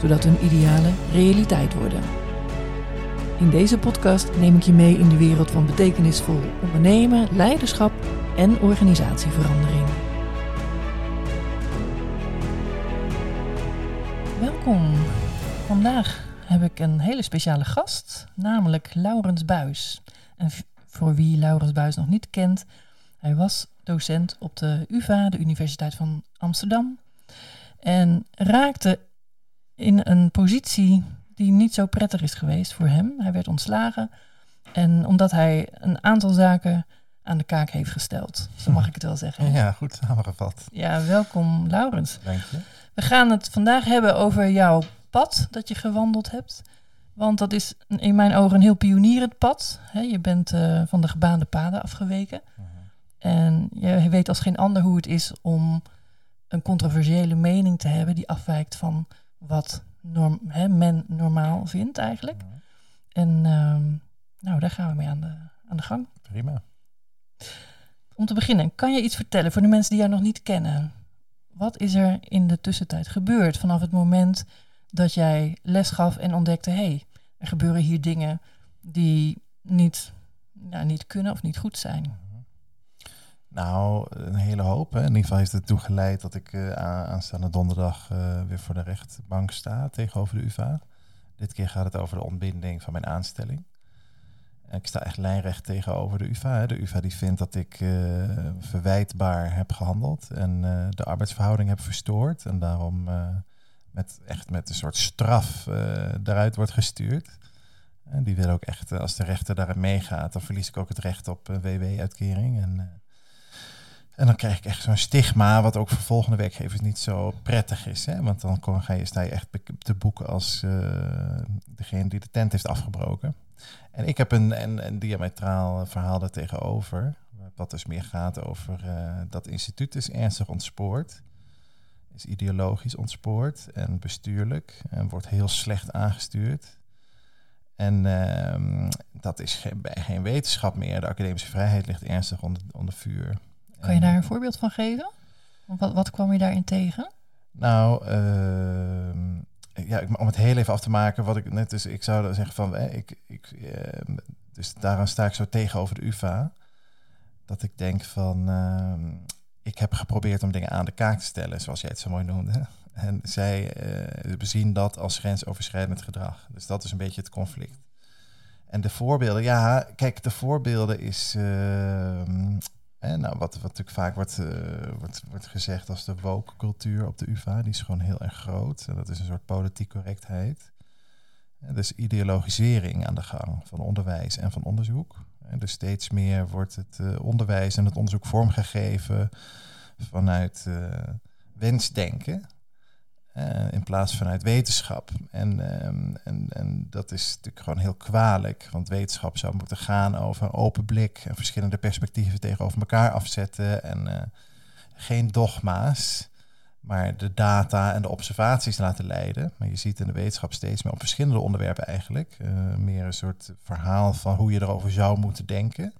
zodat hun idealen realiteit worden. In deze podcast neem ik je mee in de wereld van betekenisvol ondernemen, leiderschap en organisatieverandering. Welkom. Vandaag heb ik een hele speciale gast, namelijk Laurens Buis. En voor wie Laurens Buis nog niet kent, hij was docent op de UvA, de Universiteit van Amsterdam. En raakte in een positie die niet zo prettig is geweest voor hem. Hij werd ontslagen. En omdat hij een aantal zaken aan de kaak heeft gesteld. Zo mag ik het wel zeggen. Ja, goed samengevat. Ja, welkom Laurens. Dank je. We gaan het vandaag hebben over jouw pad dat je gewandeld hebt. Want dat is in mijn ogen een heel pionierend pad. je bent uh, van de gebaande paden afgeweken. Uh -huh. En je weet als geen ander hoe het is om een controversiële mening te hebben die afwijkt van wat norm, hè, men normaal vindt eigenlijk. En uh, nou, daar gaan we mee aan de, aan de gang. Prima. Om te beginnen, kan je iets vertellen voor de mensen die jou nog niet kennen? Wat is er in de tussentijd gebeurd vanaf het moment dat jij les gaf en ontdekte: hé, hey, er gebeuren hier dingen die niet, nou, niet kunnen of niet goed zijn? Nou, een hele hoop. Hè. In ieder geval heeft het ertoe geleid dat ik uh, aanstaande donderdag uh, weer voor de rechtbank sta tegenover de UvA. Dit keer gaat het over de ontbinding van mijn aanstelling. Ik sta echt lijnrecht tegenover de UvA. De UvA die vindt dat ik uh, verwijtbaar heb gehandeld en de arbeidsverhouding heb verstoord. En daarom met, echt met een soort straf daaruit wordt gestuurd. En die willen ook echt, als de rechter daarin meegaat, dan verlies ik ook het recht op WW-uitkering. En en dan krijg ik echt zo'n stigma, wat ook voor volgende werkgevers niet zo prettig is. Hè? Want dan kom, ga je, sta je echt te boeken als uh, degene die de tent heeft afgebroken. En ik heb een, een, een diametraal verhaal daar tegenover. Wat dus meer gaat over uh, dat instituut is ernstig ontspoord. Is ideologisch ontspoord en bestuurlijk. En wordt heel slecht aangestuurd. En uh, dat is geen, geen wetenschap meer. De academische vrijheid ligt ernstig onder, onder vuur. Kan je daar een voorbeeld van geven? Wat, wat kwam je daarin tegen? Nou, uh, ja, om het heel even af te maken, wat ik net dus, ik zou zeggen van, eh, ik, ik, uh, dus daaraan sta ik zo tegenover de UvA, dat ik denk van, uh, ik heb geprobeerd om dingen aan de kaak te stellen, zoals jij het zo mooi noemde. En zij bezien dat als grensoverschrijdend gedrag. Dus dat is een beetje het conflict. En de voorbeelden, ja, kijk, de voorbeelden is ehm, nou, wat, wat natuurlijk vaak wordt, uh, wordt, wordt gezegd als de woke cultuur op de UvA, die is gewoon heel erg groot. En dat is een soort politiek correctheid. En dus ideologisering aan de gang van onderwijs en van onderzoek. En dus steeds meer wordt het uh, onderwijs en het onderzoek vormgegeven vanuit uh, wensdenken. Uh, in plaats vanuit wetenschap. En, um, en, en dat is natuurlijk gewoon heel kwalijk. Want wetenschap zou moeten gaan over een open blik en verschillende perspectieven tegenover elkaar afzetten. En uh, geen dogma's, maar de data en de observaties laten leiden. Maar je ziet in de wetenschap steeds meer op verschillende onderwerpen eigenlijk. Uh, meer een soort verhaal van hoe je erover zou moeten denken.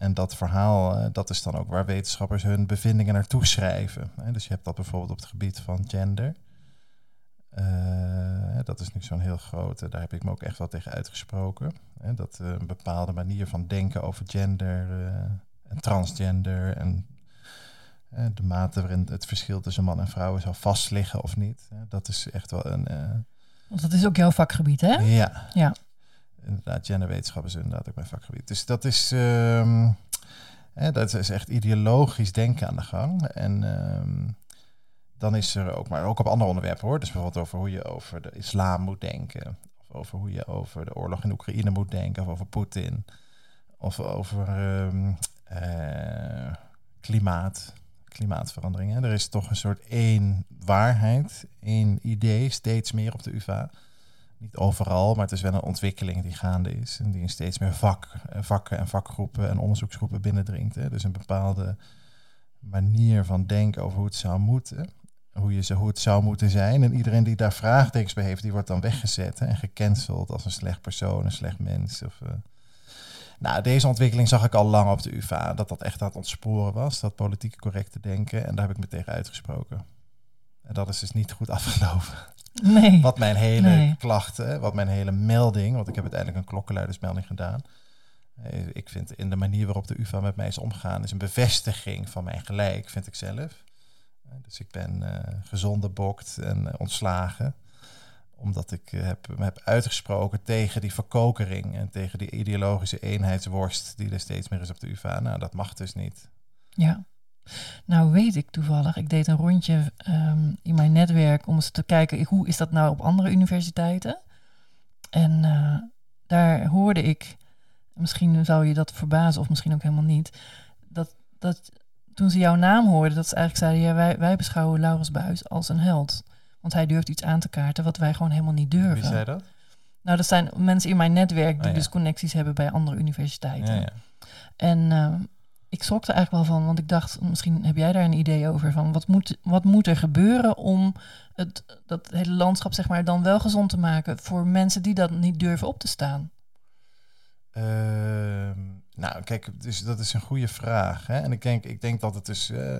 En dat verhaal, uh, dat is dan ook waar wetenschappers hun bevindingen naartoe schrijven. Dus je hebt dat bijvoorbeeld op het gebied van gender. Uh, dat is nu zo'n heel grote, daar heb ik me ook echt wel tegen uitgesproken. Dat uh, een bepaalde manier van denken over gender en transgender en de mate waarin het verschil tussen man en vrouw zou vastliggen of niet. dat is echt wel een... Want dat is ook jouw vakgebied, hè? Ja. ja inderdaad, genderwetenschap is inderdaad ook mijn vakgebied. Dus dat is, um, hè, dat is echt ideologisch denken aan de gang. En um, dan is er ook, maar ook op andere onderwerpen hoor. Dus bijvoorbeeld over hoe je over de islam moet denken. Of over hoe je over de oorlog in Oekraïne moet denken. Of over Poetin. Of over um, klimaat. klimaatverandering. Er is toch een soort één waarheid, één idee, steeds meer op de UvA. Niet overal, maar het is wel een ontwikkeling die gaande is. En die in steeds meer vak, eh, vakken en vakgroepen en onderzoeksgroepen binnendringt. Hè. Dus een bepaalde manier van denken over hoe het zou moeten. Hoe, je, hoe het zou moeten zijn. En iedereen die daar vraagtekens bij heeft, die wordt dan weggezet en gecanceld als een slecht persoon, een slecht mens. Of, uh, nou, deze ontwikkeling zag ik al lang op de UvA. Dat dat echt aan het ontsporen was, dat politieke correcte denken. En daar heb ik me tegen uitgesproken. En dat is dus niet goed afgelopen. Nee. Wat mijn hele klachten, wat mijn hele melding, want ik heb uiteindelijk een klokkenluidersmelding gedaan. Eh, ik vind in de manier waarop de UvA met mij is omgegaan, is een bevestiging van mijn gelijk, vind ik zelf. Eh, dus ik ben uh, gezonde bokt en ontslagen omdat ik eh, heb, me heb uitgesproken tegen die verkokering en tegen die ideologische eenheidsworst die er steeds meer is op de UvA. Nou, dat mag dus niet. Ja. Nou weet ik toevallig, ik deed een rondje um, in mijn netwerk om eens te kijken hoe is dat nou op andere universiteiten. En uh, daar hoorde ik, misschien zou je dat verbazen of misschien ook helemaal niet, dat, dat toen ze jouw naam hoorden, dat ze eigenlijk zeiden, ja, wij, wij beschouwen Laurens Buis als een held. Want hij durft iets aan te kaarten wat wij gewoon helemaal niet durven. Wie zei dat? Nou, dat zijn mensen in mijn netwerk die oh, dus connecties hebben bij andere universiteiten. Ja, ja. En uh, ik schrok er eigenlijk wel van, want ik dacht, misschien heb jij daar een idee over van wat moet, wat moet er gebeuren om het, dat hele landschap zeg maar dan wel gezond te maken voor mensen die dat niet durven op te staan? Uh, nou, kijk, dus dat is een goede vraag. Hè? En ik denk, ik denk dat het dus. Uh,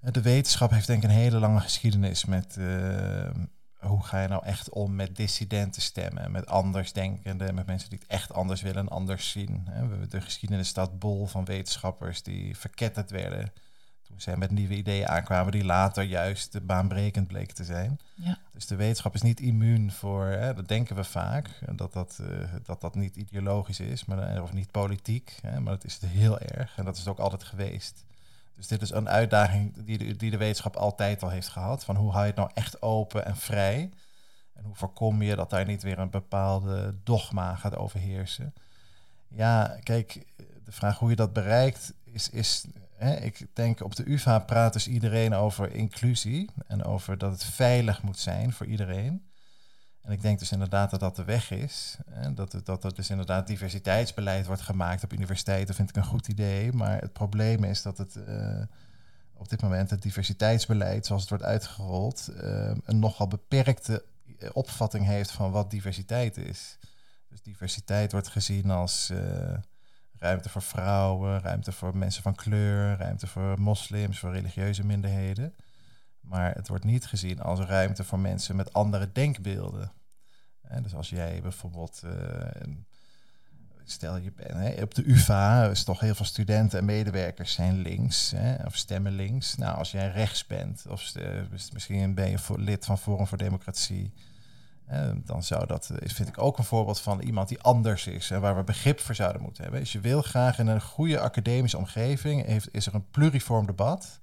de wetenschap heeft denk ik een hele lange geschiedenis met uh, hoe ga je nou echt om met dissidenten stemmen, met andersdenkenden, met mensen die het echt anders willen en anders zien. De geschiedenis staat bol van wetenschappers die verketterd werden toen zij met nieuwe ideeën aankwamen die later juist baanbrekend bleken te zijn. Ja. Dus de wetenschap is niet immuun voor, hè, dat denken we vaak, dat dat, uh, dat dat niet ideologisch is, maar, of niet politiek, hè, maar dat is het heel erg en dat is het ook altijd geweest. Dus dit is een uitdaging die de, die de wetenschap altijd al heeft gehad. Van hoe hou je het nou echt open en vrij? En hoe voorkom je dat daar niet weer een bepaalde dogma gaat overheersen? Ja, kijk, de vraag hoe je dat bereikt is, is hè, ik denk op de UvA praat dus iedereen over inclusie en over dat het veilig moet zijn voor iedereen. En ik denk dus inderdaad dat dat de weg is. En dat, dat er dus inderdaad diversiteitsbeleid wordt gemaakt op universiteiten, vind ik een goed idee. Maar het probleem is dat het uh, op dit moment het diversiteitsbeleid, zoals het wordt uitgerold, uh, een nogal beperkte eh, opvatting heeft van wat diversiteit is. Dus diversiteit wordt gezien als ruimte voor vrouwen, ruimte voor mensen van kleur, ruimte voor moslims, voor religieuze minderheden. Maar het wordt niet gezien als ruimte voor mensen met andere denkbeelden. dus als jij bijvoorbeeld, uh, stel je bent op de UvA, is toch heel veel studenten en medewerkers zijn links hè, of stemmen links. Nou, als jij rechts bent, of misschien ben je voor, lid van Forum voor Democratie, dan zou dat, is, vind ik ook een voorbeeld van iemand die anders is en waar we begrip voor zouden moeten hebben. Dus je wil graag in een goede academische omgeving, heeft, is er een pluriform debat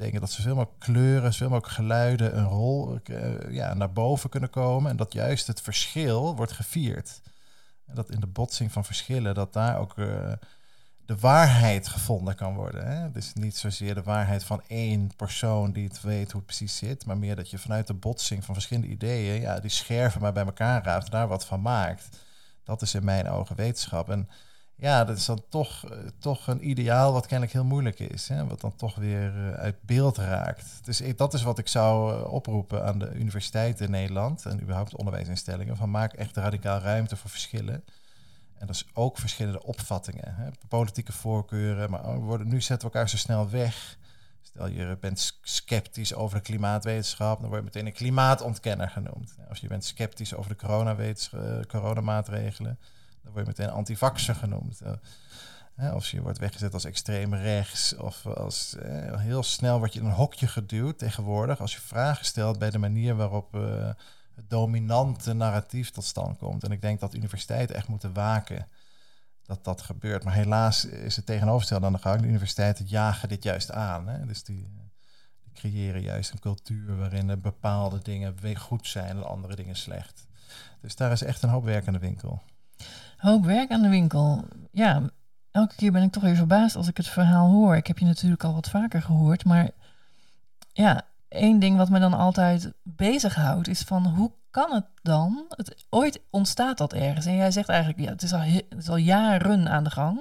betekent dat zoveel mogelijk kleuren, zoveel mogelijk geluiden een rol uh, ja, naar boven kunnen komen. En dat juist het verschil wordt gevierd. En dat in de botsing van verschillen, dat daar ook uh, de waarheid gevonden kan worden. Hè? Dus niet zozeer de waarheid van één persoon die het weet hoe het precies zit, maar meer dat je vanuit de botsing van verschillende ideeën, ja, die scherven maar bij elkaar raapt, daar wat van maakt. Dat is in mijn ogen wetenschap. En ja, dat is dan toch, eh, toch een ideaal wat kennelijk heel moeilijk is. Hè? Wat dan toch weer uh, uit beeld raakt. Dus dat is wat ik zou uh, oproepen aan de universiteiten in Nederland en überhaupt onderwijsinstellingen. Van maak echt radicaal ruimte voor verschillen. En dat is ook verschillende opvattingen. Hè? Politieke voorkeuren. Maar oh, worden, nu zetten we elkaar zo snel weg. Stel je bent sceptisch over de klimaatwetenschap, dan word je meteen een klimaatontkenner genoemd. Als je bent sceptisch over de coronamaatregelen dan word je meteen antivaxer genoemd. Uh, of je wordt weggezet als extreem rechts. Of als uh, heel snel word je in een hokje geduwd tegenwoordig. Als je vragen stelt bij de manier waarop uh, het dominante narratief tot stand komt. En ik denk dat universiteiten echt moeten waken dat dat gebeurt. Maar helaas is het tegenovergestelde aan de gang. De universiteiten jagen dit juist aan. Hè? Dus die, die creëren juist een cultuur waarin bepaalde dingen goed zijn en andere dingen slecht. Dus daar is echt een hoop werk aan de winkel hoop werk aan de winkel. Ja, elke keer ben ik toch weer verbaasd als ik het verhaal hoor. Ik heb je natuurlijk al wat vaker gehoord, maar ja, één ding wat me dan altijd bezighoudt is van hoe kan het dan? Het, ooit ontstaat dat ergens. En jij zegt eigenlijk, ja, het is al, het is al jaren aan de gang.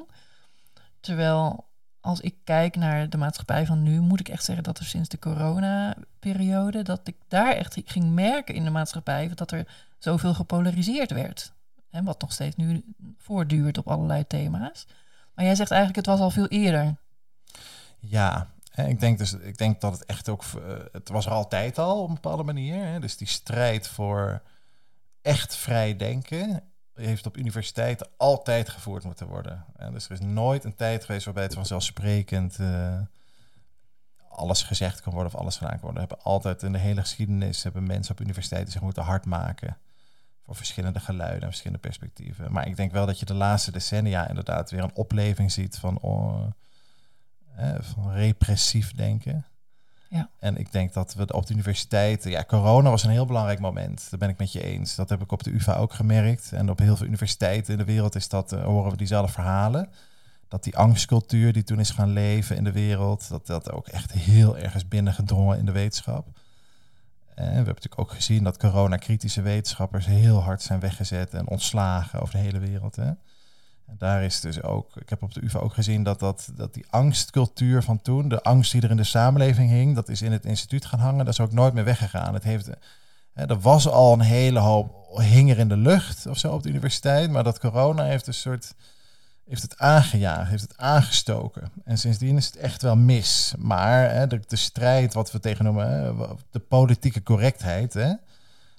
Terwijl als ik kijk naar de maatschappij van nu, moet ik echt zeggen dat er sinds de corona-periode, dat ik daar echt ging merken in de maatschappij dat er zoveel gepolariseerd werd. En wat nog steeds nu voortduurt op allerlei thema's. Maar jij zegt eigenlijk, het was al veel eerder. Ja, ik denk, dus, ik denk dat het echt ook... Uh, het was er altijd al op een bepaalde manier. Dus die strijd voor echt vrij denken heeft op universiteiten altijd gevoerd moeten worden. En dus er is nooit een tijd geweest waarbij het vanzelfsprekend uh, alles gezegd kan worden of alles gedaan kan worden. We hebben altijd in de hele geschiedenis hebben mensen op universiteiten zich moeten hard maken voor verschillende geluiden en verschillende perspectieven. Maar ik denk wel dat je de laatste decennia inderdaad weer een opleving ziet van, oh, van repressief denken. Ja. En ik denk dat we op de universiteiten, ja, corona was een heel belangrijk moment. Daar ben ik met je eens. Dat heb ik op de UvA ook gemerkt. En op heel veel universiteiten in de wereld is dat, uh, horen we diezelfde verhalen. Dat die angstcultuur die toen is gaan leven in de wereld, dat dat ook echt heel erg is binnengedrongen in de wetenschap. En we hebben natuurlijk ook gezien dat corona-kritische wetenschappers heel hard zijn weggezet en ontslagen over de hele wereld. Hè? En daar is dus ook, ik heb op de UvA ook gezien dat, dat, dat die angstcultuur van toen, de angst die er in de samenleving hing, dat is in het instituut gaan hangen. Dat is ook nooit meer weggegaan. Het heeft, hè, er was al een hele hoop hing er in de lucht of zo op de universiteit, maar dat corona heeft een soort, heeft het aangejaagd, heeft het aangestoken. En sindsdien is het echt wel mis. Maar hè, de, strijd, wat we tegenover de politieke correctheid, hè,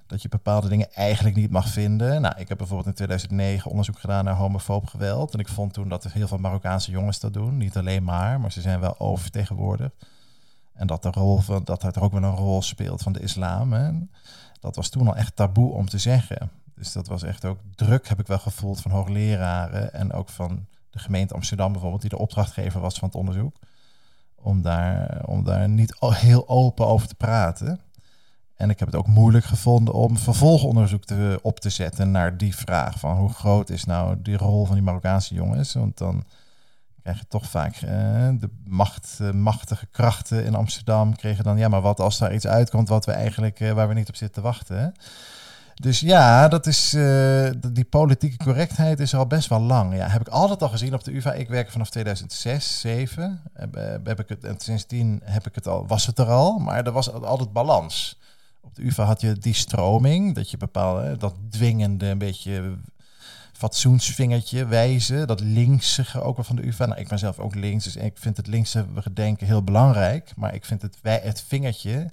dat je bepaalde dingen eigenlijk niet mag vinden. Nou, ik heb bijvoorbeeld in 2009 onderzoek gedaan naar homofoob geweld. En ik vond toen dat er heel veel Marokkaanse jongens dat doen. Niet alleen maar, maar ze zijn wel oververtegenwoordigd. En dat, de rol van, dat er ook wel een rol speelt van de islam. Hè. Dat was toen al echt taboe om te zeggen. Dus dat was echt ook druk, heb ik wel gevoeld, van hoogleraren. En ook van de gemeente Amsterdam bijvoorbeeld, die de opdrachtgever was van het onderzoek. Om daar, om daar niet heel open over te praten. En ik heb het ook moeilijk gevonden om vervolgonderzoek te, op te zetten naar die vraag van hoe groot is nou die rol van die Marokkaanse jongens? Want dan krijg je toch vaak uh, de macht, uh, machtige krachten in Amsterdam kregen dan, ja, maar wat als daar iets uitkomt wat we eigenlijk, uh, waar we niet op zitten te wachten? Dus ja, dat is, die politieke correctheid is al best wel lang. Ja, heb ik altijd al gezien op de UvA. Ik werk vanaf 2006, 2007. Heb, heb ik het, en sindsdien heb ik het al, was het er al, maar er was altijd balans. Op de UvA had je die stroming, dat je bepaalde, dat dwingende, een beetje fatsoensvingertje wijzen, dat linkse ook wel van de UvA. Nou, ik ben zelf ook links, dus ik vind het linkse gedenken heel belangrijk, maar ik vind het, het vingertje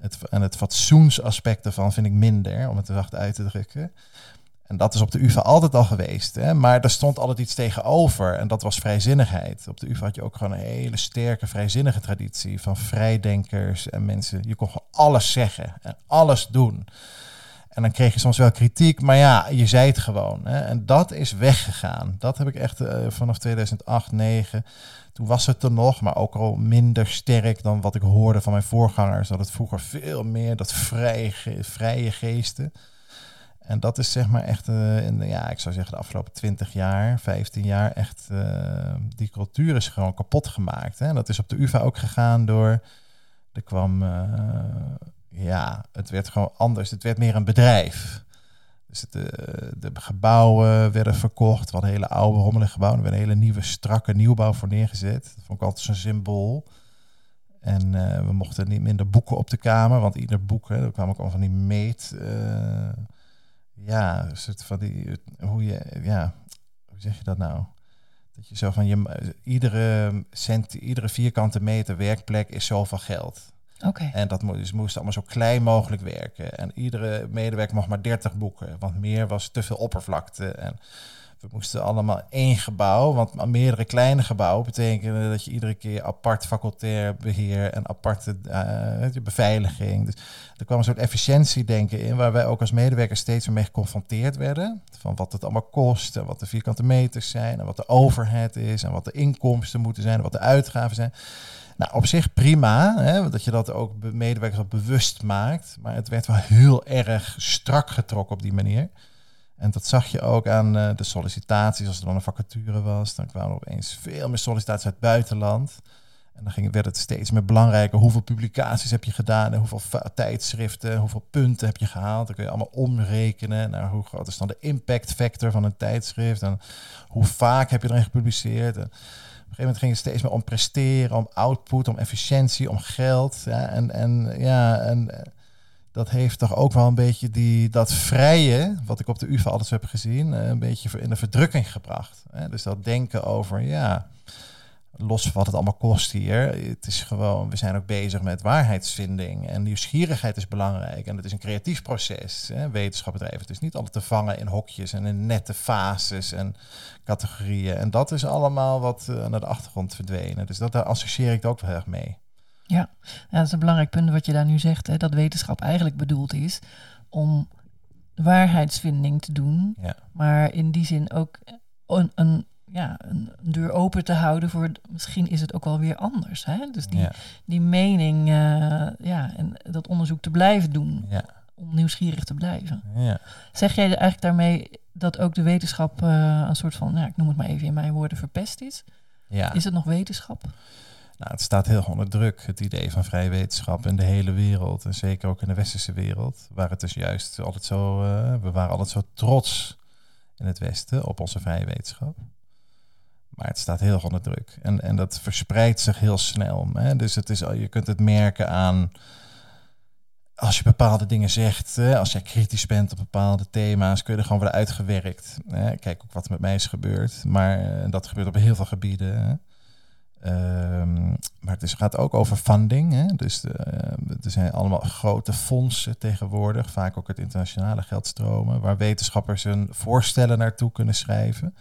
het, en het fatsoensaspect ervan vind ik minder, om het zacht uit te drukken. En dat is op de UvA altijd al geweest. Hè? Maar er stond altijd iets tegenover. En dat was vrijzinnigheid. Op de UvA had je ook gewoon een hele sterke vrijzinnige traditie van vrijdenkers en mensen. Je kon gewoon alles zeggen en alles doen. En dan kreeg je soms wel kritiek, maar ja, je zei het gewoon. Hè? En dat is weggegaan. Dat heb ik echt uh, vanaf 2008, 2009. Toen was het er nog, maar ook al minder sterk dan wat ik hoorde van mijn voorgangers. Dat het vroeger veel meer dat vrije, vrije geesten. En dat is zeg maar echt, uh, in, ja, ik zou zeggen de afgelopen 20 jaar, 15 jaar, echt, uh, die cultuur is gewoon kapot gemaakt. Hè? En dat is op de UvA ook gegaan door, er kwam, ja, het werd gewoon anders. Het werd meer een bedrijf. Dus de, de gebouwen werden verkocht. Hadden hele oude, rommelige gebouwen. Er werd een hele nieuwe, strakke nieuwbouw voor neergezet. Dat vond ik altijd zo'n symbool. En we mochten niet minder boeken op de kamer, want ieder boek, hè, er kwam ook allemaal van die meet ja, een soort van die, hoe je, ja, hoe zeg je dat nou? Dat je zo van je, iedere cent, iedere vierkante meter werkplek is zoveel geld. En dat moest, dus moest allemaal zo klein mogelijk werken. En iedere medewerker mocht maar 30 boeken, want meer was te veel oppervlakte. En we moesten allemaal één gebouw, want meerdere kleine gebouwen betekenen dat je iedere keer apart facultair beheer en aparte uh, beveiliging. Dus er kwam een soort efficiëntiedenken in, waar wij ook als medewerkers steeds mee geconfronteerd werden. Van wat het allemaal kost en wat de vierkante meters zijn en wat de overhead is en wat de inkomsten moeten zijn en wat de uitgaven zijn. Nou, op zich prima, hè, dat je dat ook medewerkers bewust maakt. Maar het werd wel heel erg strak getrokken op die manier. En dat zag je ook aan eh, de sollicitaties. Als er dan een vacature was, dan kwamen er opeens veel meer sollicitaties uit het buitenland. En dan ging, werd het steeds meer belangrijker. Hoeveel publicaties heb je gedaan? En hoeveel tijdschriften? Hoeveel punten heb je gehaald? Dan kun je allemaal omrekenen naar hoe groot is dan de impact factor van een tijdschrift. En hoe vaak heb je erin gepubliceerd? En gegeven moment ging het steeds meer om presteren, om output, om efficiëntie, om geld. En, en, ja, en eh, dat heeft toch ook wel een beetje die, dat vrije, wat ik op de UvA alles heb gezien, eh, een beetje in de verdrukking gebracht. Dus dat denken over, ja, los van wat het allemaal kost hier. Het is gewoon, we zijn ook bezig met waarheidsvinding. En nieuwsgierigheid is belangrijk. En het is een creatief proces, hè, wetenschapbedrijven. Het is niet altijd te vangen in hokjes en in nette fases en categorieën. En dat is allemaal wat uh, naar de achtergrond verdwenen. Dus dat, daar associeer ik ook wel erg mee. Ja. ja, dat is een belangrijk punt wat je daar nu zegt. Hè, dat wetenschap eigenlijk bedoeld is om waarheidsvinding te doen. Ja. Maar in die zin ook een, een ja, een, deur open te houden voor misschien is het ook wel weer anders. Hè? Dus die, die mening uh, ja, en dat onderzoek te blijven doen. Ja. Om nieuwsgierig te blijven. Ja. Zeg jij eigenlijk daarmee dat ook de wetenschap uh, een soort van, nou, ik noem het maar even in mijn woorden, verpest is? Ja. Is het nog wetenschap? Nou, het staat heel onder druk, het idee van vrije wetenschap in de hele wereld. En zeker ook in de westerse wereld. Waar het dus juist altijd zo, uh, we waren altijd zo trots in het Westen op onze vrije wetenschap. Maar het staat heel onder druk. En, en dat verspreidt zich heel snel. Hè? Dus het is, je kunt het merken aan als je bepaalde dingen zegt, als jij kritisch bent op bepaalde thema's, kun je er gewoon worden uitgewerkt. Kijk ook wat er met mij is gebeurd. Maar uh, dat gebeurt op heel veel gebieden. Um, maar het is, gaat ook over funding. Dus uh, er zijn allemaal grote fondsen tegenwoordig, vaak ook het internationale geldstromen, waar wetenschappers hun voorstellen naartoe kunnen schrijven.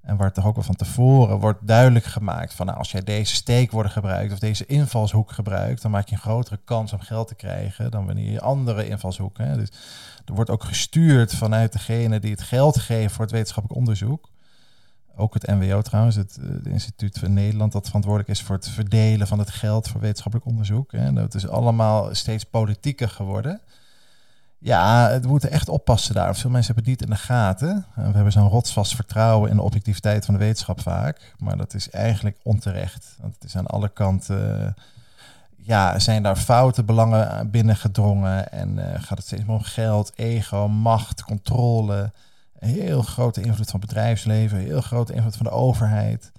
En waar toch ook al van tevoren wordt duidelijk gemaakt van nou, als jij deze steekwoorden gebruikt of deze invalshoek gebruikt, dan maak je een grotere kans om geld te krijgen dan wanneer je andere invalshoeken. Dus er wordt ook gestuurd vanuit degene die het geld geven voor het wetenschappelijk onderzoek. Ook het NWO trouwens, het, eh, het, Instituut van Nederland, dat verantwoordelijk is voor het verdelen van het geld voor wetenschappelijk onderzoek. Hè. Dat is allemaal steeds politieker geworden. Ja, we moeten echt oppassen daar. Veel mensen hebben het niet in de gaten. We hebben zo'n rotsvast vertrouwen in de objectiviteit van de wetenschap vaak. Maar dat is eigenlijk onterecht. Want het is aan alle kanten... Ja, zijn daar foute belangen binnengedrongen. En uh, gaat het steeds meer om geld, ego, macht, controle. Heel grote invloed van bedrijfsleven. Heel grote invloed van de overheid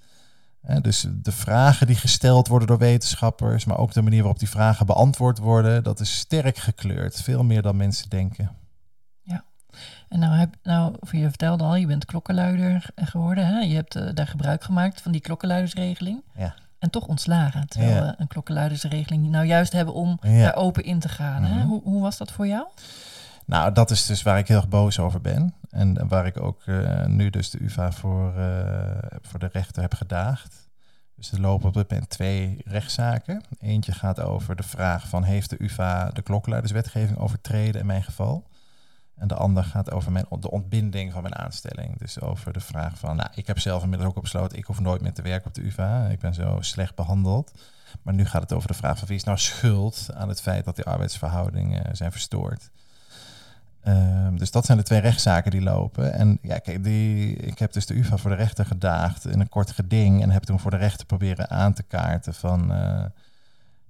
dus de vragen die gesteld worden door wetenschappers, maar ook de manier waarop die vragen beantwoord worden, dat is sterk gekleurd. Veel meer dan mensen denken. Ja, en nou, heb, nou je vertelde al, je bent klokkenluider geworden. Hè? Je hebt uh, daar gebruik gemaakt van die klokkenluidersregeling. Ja. En toch ontslagen. Terwijl we een klokkenluidersregeling nou juist hebben om daar open in te gaan. Hè? Mhm. Hoe, hoe was dat voor jou? Nou, dat is dus waar ik heel erg boos over ben. En waar ik ook uh, nu dus de UvA voor, uh, voor de rechter heb gedaagd. Dus er lopen op dit moment twee rechtszaken. Eentje gaat over de vraag van heeft de UvA de klokluiderswetgeving overtreden in mijn geval. En de ander gaat over mijn, de ontbinding van mijn aanstelling. Dus over de vraag van, nou, ik heb zelf inmiddels ook besloten, ik hoef nooit meer te werken op de UvA. Ik ben zo slecht behandeld. Maar nu gaat het over de vraag van wie is nou schuld aan het feit dat die arbeidsverhoudingen zijn verstoord. Ehm, dus dat zijn de twee rechtszaken die lopen. En ja, kijk, die, ik heb dus de UvA voor de rechter gedaagd in een kort geding. En heb toen voor de rechter proberen aan te kaarten van... Uh,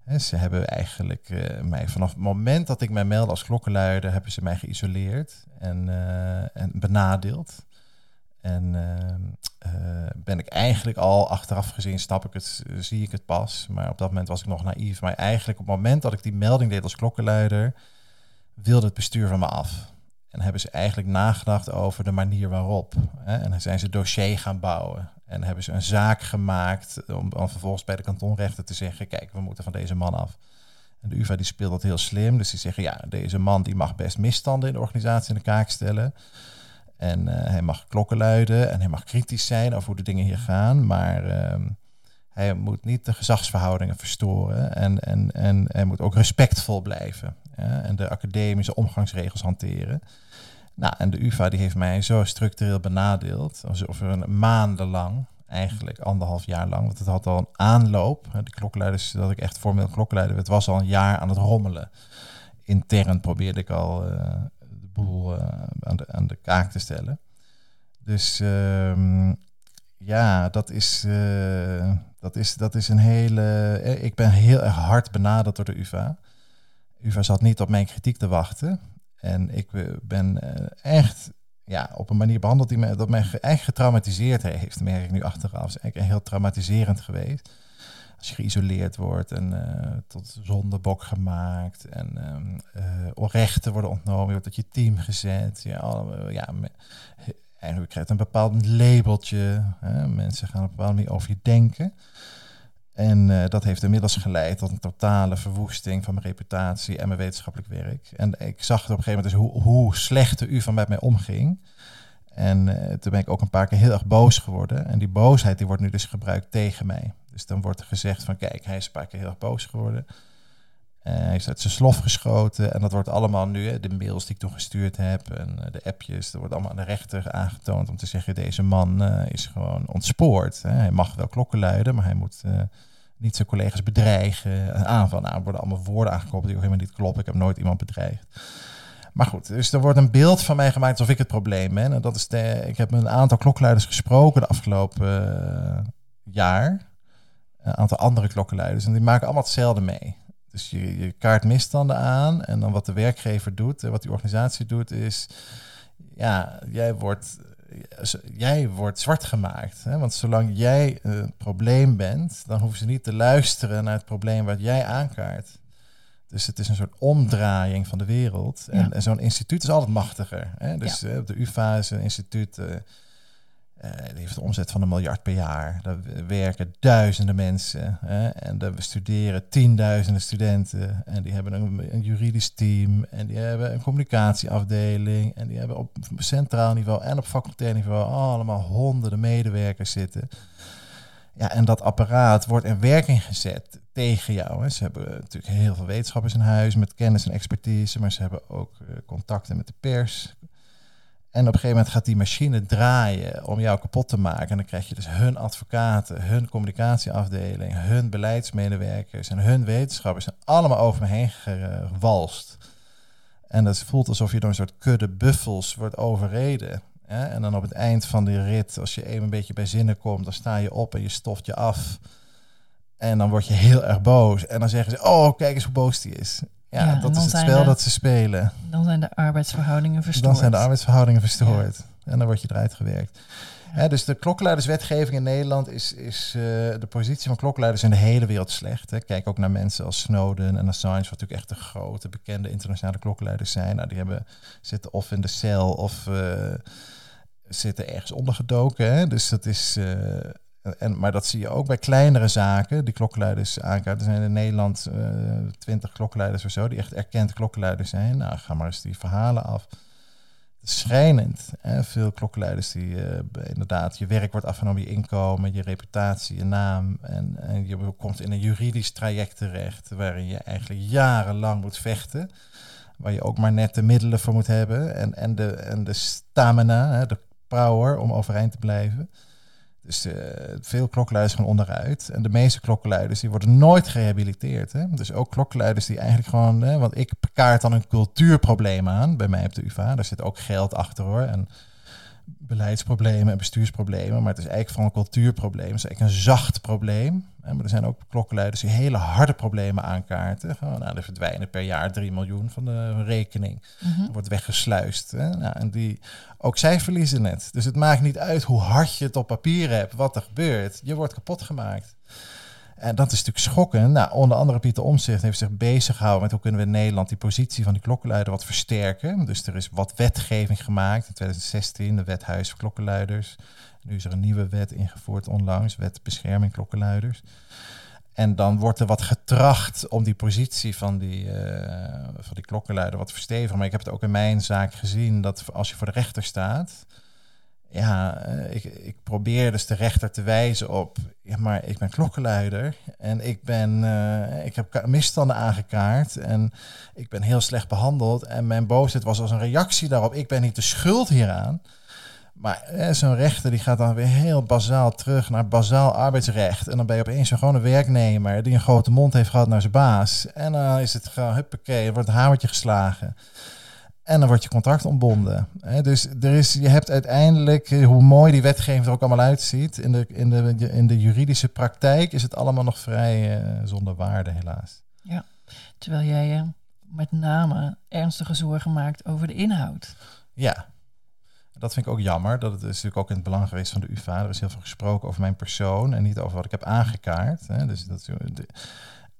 hè, ze hebben eigenlijk uh, mij vanaf het moment dat ik mij meldde als klokkenluider... hebben ze mij geïsoleerd en, uh, en benadeeld. En ehm, ben ik eigenlijk al achteraf gezien, snap ik het, zie ik het pas. Maar op dat moment was ik nog naïef. Maar eigenlijk op het moment dat ik die melding deed als klokkenluider wilde het bestuur van me af. En hebben ze eigenlijk nagedacht over de manier waarop. Hè? En zijn ze dossier gaan bouwen. En hebben ze een zaak gemaakt om vervolgens bij de kantonrechter te zeggen... kijk, we moeten van deze man af. En de UvA die speelt dat heel slim. Dus die zeggen, ja, deze man die mag best misstanden in de organisatie in de kaak stellen. En uh, hij mag klokken luiden en hij mag kritisch zijn over hoe de dingen hier gaan. Maar uh, hij moet niet de gezagsverhoudingen verstoren. En, en, en hij moet ook respectvol blijven en de academische omgangsregels hanteren. Nou, en de UvA die heeft mij zo structureel benadeeld, alsof een maandenlang, eigenlijk anderhalf jaar lang, want het had al een aanloop. De klokkenluiders, dat ik echt formeel klokkenluider werd, was al een jaar aan het rommelen. Intern probeerde ik al uh, de boel aan, de, aan de kaak te stellen. Dus ehm, ja, dat is, dat, is, dat is een hele. Ik ben heel erg hard benaderd door de UVA. UVA zat niet op mijn kritiek te wachten. En ik ben echt ja, op een manier behandeld die me, dat mij eigenlijk getraumatiseerd heeft, merk ik nu achteraf. is eigenlijk heel traumatiserend geweest. Als je geïsoleerd wordt en uh, tot zondebok gemaakt en uh, rechten worden ontnomen, je wordt tot je team gezet. Ja, alle, ja, krijgt een bepaald labeltje. Hè. Mensen gaan op een bepaalde manier over je denken. En uh, dat heeft inmiddels geleid tot een totale verwoesting van mijn reputatie en mijn wetenschappelijk werk. En ik zag op een gegeven moment dus hoe, hoe slecht de U van met mij omging. En uh, toen ben ik ook een paar keer heel erg boos geworden. En die boosheid die wordt nu dus gebruikt tegen mij. Dus dan wordt er gezegd van kijk, hij is een paar keer heel erg boos geworden. Hij is uit zijn slof geschoten. En dat wordt allemaal nu, de mails die ik toen gestuurd heb en de appjes, dat wordt allemaal aan de rechter aangetoond om te zeggen, deze man is gewoon ontspoord. Hè. Hij mag wel klokken luiden, maar hij moet niet zijn collega's bedreigen, aanvallen. Nou, er worden allemaal woorden aangekoppeld die ook helemaal niet kloppen. Ik heb nooit iemand bedreigd. Maar goed, dus er wordt een beeld van mij gemaakt alsof ik het probleem ben. En dat is de, ik heb met een aantal klokluiders gesproken de afgelopen jaar. Een aantal andere klokkenluiders. En die maken allemaal hetzelfde mee. Dus je, je kaart misstanden aan. En dan wat de werkgever doet, wat die organisatie doet, is... Ja, jij wordt jij wordt zwart gemaakt. Hè? Want zolang jij een probleem bent, dan hoeven ze niet te luisteren naar het probleem wat jij aankaart. Dus het is een soort omdraaiing van de wereld. En, en zo'n instituut is altijd machtiger. Hè? Dus ja. de UvA is een instituut. Uh, die heeft een omzet van een miljard per jaar. Daar werken duizenden mensen. Hè? En we studeren tienduizenden studenten. En die hebben een, juridisch team. En die hebben een communicatieafdeling. En die hebben op centraal niveau en op facultair niveau allemaal honderden medewerkers zitten. Ja, en dat apparaat wordt in werking gezet tegen jou. Hè. Ze hebben natuurlijk heel veel wetenschappers in huis met kennis en expertise, maar ze hebben ook uh, contacten met de pers, en op een gegeven moment gaat die machine draaien om jou kapot te maken. En dan krijg je dus hun advocaten, hun communicatieafdeling, hun beleidsmedewerkers en hun wetenschappers zijn allemaal over me heen gewalst. En dat voelt alsof je door een soort kudde buffels wordt overreden. En dan op het eind van die rit, als je even een beetje bij zinnen komt, dan sta je op en je stoft je af. En dan word je heel erg boos. En dan zeggen ze, oh, kijk eens hoe boos die is. Ja, dat is het spel dat ze spelen. Dan zijn de arbeidsverhoudingen verstoord. Dan zijn de arbeidsverhoudingen verstoord. En dan word je eruit gewerkt. dus de klokkenluiderswetgeving in Nederland is, is uh, de positie van klokkenluiders in de hele wereld slecht. Hè. Kijk ook naar mensen als Snowden en Assange, wat natuurlijk echt de grote, bekende internationale klokkenluiders zijn. Nou, die hebben, zitten of in de cel of uh, zitten ergens ondergedoken. Hè. Dus dat is, uh, en, maar dat zie je ook bij kleinere zaken, die klokkenluiders aankaarten. Er zijn in Nederland eh, twintig uh, klokkenluiders of zo, die echt erkend klokkenluiders zijn. Nou, ga maar eens die verhalen af. Schrijnend. Hè? Veel klokkenluiders die uh, inderdaad, je werk wordt afgenomen, je inkomen, je reputatie, je naam. En, en je komt in een juridisch traject terecht, waarin je eigenlijk jarenlang moet vechten. Waar je ook maar net de middelen voor moet hebben. En, en, de, en de stamina, de power om overeind te blijven. Dus uh, veel klokkenluiders gaan onderuit. En de meeste klokkenluiders die worden nooit gerehabiliteerd. Hè? Dus ook klokkenluiders die eigenlijk gewoon... Hè, want ik kaart dan een cultuurprobleem aan bij mij op de UvA. Daar zit ook geld achter hoor. En beleidsproblemen en bestuursproblemen. Maar het is eigenlijk van een cultuurprobleem. Het is eigenlijk een zacht probleem. Maar er zijn ook klokkenluiders die hele harde problemen aankaarten. Nou, er verdwijnen per jaar 3 miljoen van de rekening. Mm wordt weggesluist. Hè? Nou, en die, ook zij verliezen het. Dus het maakt niet uit hoe hard je het op papier hebt, wat er gebeurt. Je wordt kapot gemaakt. En dat is natuurlijk schokkend. Nou, onder andere Pieter Omtzigt heeft zich bezig gehouden met hoe kunnen we in Nederland die positie van die klokkenluider wat versterken. Dus er is wat wetgeving gemaakt in 2016, de wet Huis voor Klokkenluiders. Nu is er een nieuwe wet ingevoerd onlangs, wet bescherming klokkenluiders. En dan wordt er wat getracht om die positie van die, uh, van die klokkenluider wat te verstevigen. Maar ik heb het ook in mijn zaak gezien dat als je voor de rechter staat, ja, eh, ik, ik probeer dus de rechter te wijzen op, ja, maar ik ben klokkenluider en ik, ben, uh, ik heb misstanden aangekaart en ik ben heel slecht behandeld. En mijn boosheid was als een reactie daarop, ik ben niet de schuld hieraan. Maar eh, zo'n rechter die gaat dan weer heel bazaal terug naar bazaal arbeidsrecht. En dan ben je opeens een gewone werknemer die een grote mond heeft gehad naar zijn baas. En dan is het gewoon, huppakee, wordt een hamertje geslagen. En dan wordt je contract ontbonden. Dus er is, je hebt uiteindelijk, eh, hoe mooi die wetgeving er ook allemaal uitziet, in de, in de, in de juridische praktijk is het allemaal nog vrij uh, zonder waarde, helaas. Ja, terwijl jij je met name ernstige zorgen maakt over de inhoud. Ja, dat vind ik ook jammer. Dat het is natuurlijk ook in het belang geweest van de UvA. Er is heel veel gesproken over mijn persoon en niet over wat ik heb aangekaart. Hè? Dus dat, de,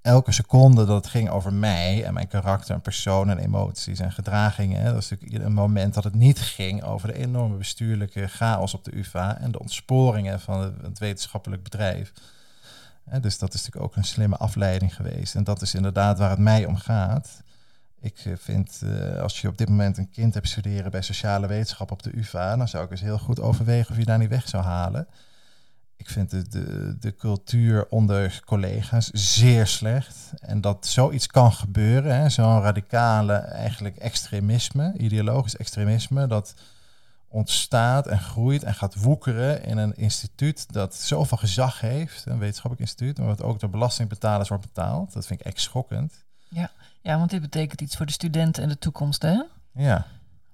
elke seconde dat het ging over mij en mijn karakter en persoon en emoties en gedragingen. Dat is natuurlijk een moment dat het niet ging over de enorme bestuurlijke chaos op de UvA en de ontsporingen van het wetenschappelijk bedrijf. Dus dat is natuurlijk ook een slimme afleiding geweest. En dat is inderdaad waar het mij om gaat. Ik eh, vind, uh, als je op dit moment een kind hebt studeren bij sociale wetenschap op de UvA, dan zou ik eens heel goed overwegen of je daar niet weg zou halen. Ik vind de, de, de cultuur onder collega's zeer slecht. En dat zoiets kan gebeuren, zo'n radicale eigenlijk extremisme, ideologisch extremisme, dat ontstaat en groeit en gaat woekeren in een instituut dat zoveel gezag heeft, een wetenschappelijk instituut, maar wat ook door belastingbetalers wordt betaald. Dat vind ik echt schokkend. Ja, ja want dit betekent iets voor de studenten en de toekomst, hè? Ja.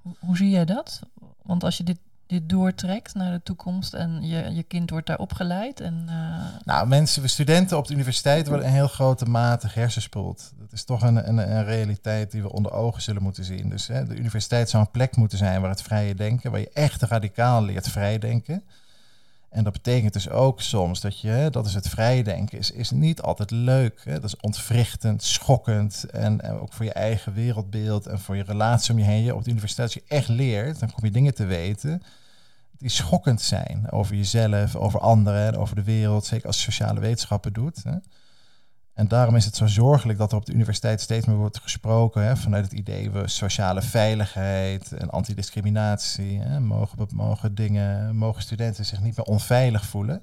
Hoe, hoe zie jij dat? Want als je dit dit doortrekt naar de toekomst en je, je kind wordt daar opgeleid? En, uh... Nou, mensen, studenten op de universiteit worden in heel grote mate hersenspoeld. Dat is toch een, een, een, realiteit die we onder ogen zullen moeten zien. Dus hè, de universiteit zou een plek moeten zijn waar het vrije denken, waar je echt radicaal leert vrij denken. En dat betekent dus ook soms dat je, dat is het vrije denken, is, is niet altijd leuk. Hè? Dat is ontwrichtend, schokkend. En, en, ook voor je eigen wereldbeeld en voor je relatie om je heen. Op de universiteit, als je echt leert, dan kom je dingen te weten die schokkend zijn over jezelf, over anderen, over de wereld, zeker als sociale wetenschappen doet. Hè. En daarom is het zo zorgelijk dat er op de universiteit steeds meer wordt gesproken hè, vanuit het idee we sociale veiligheid en antidiscriminatie. Hè, mogen, mogen dingen, mogen studenten zich niet meer onveilig voelen.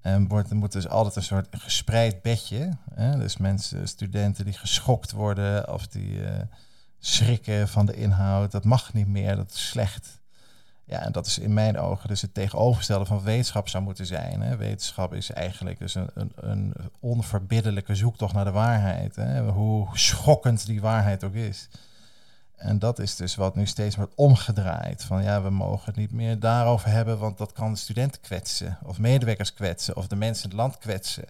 En wordt, er moet dus altijd een soort gespreid bedje. Hè, dus mensen, studenten die geschokt worden of die uh, schrikken van de inhoud, dat mag niet meer, dat is slecht. Ja, en dat is in mijn ogen dus het tegenovergestelde van wetenschap zou moeten zijn. Hè. Wetenschap is eigenlijk dus een, een, een onverbiddelijke zoektocht naar de waarheid. Hè. Hoe schokkend die waarheid ook is. En dat is dus wat nu steeds wordt omgedraaid. Van ja, we mogen het niet meer daarover hebben, want dat kan de studenten kwetsen. Of medewerkers kwetsen. Of de mensen in het land kwetsen.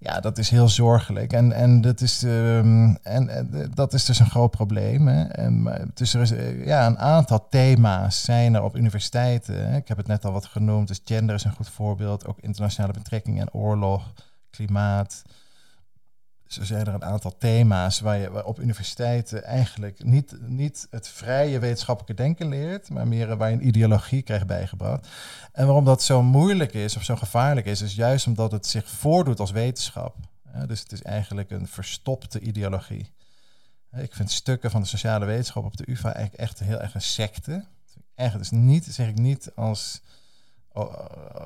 Ja, dat is heel zorgelijk. En, en, dat, is, um, en, en, dat is dus een groot probleem. Hè. En, dus er is eh, ja, een aantal thema's zijn er op universiteiten. Hè. Ik heb het net al wat genoemd. Dus gender is een goed voorbeeld. Ook internationale betrekkingen en oorlog, klimaat. Zo zijn er een aantal thema's waar je op universiteiten eigenlijk niet, niet het vrije wetenschappelijke denken leert, maar meer waar je een ideologie krijgt bijgebracht. En waarom dat zo moeilijk is of zo gevaarlijk is, is juist omdat het zich voordoet als wetenschap. dus het is eigenlijk een verstopte ideologie. Ik vind stukken van de sociale wetenschap op de UvA eigenlijk echt heel erg een secte. Echt, dus niet, zeg ik niet als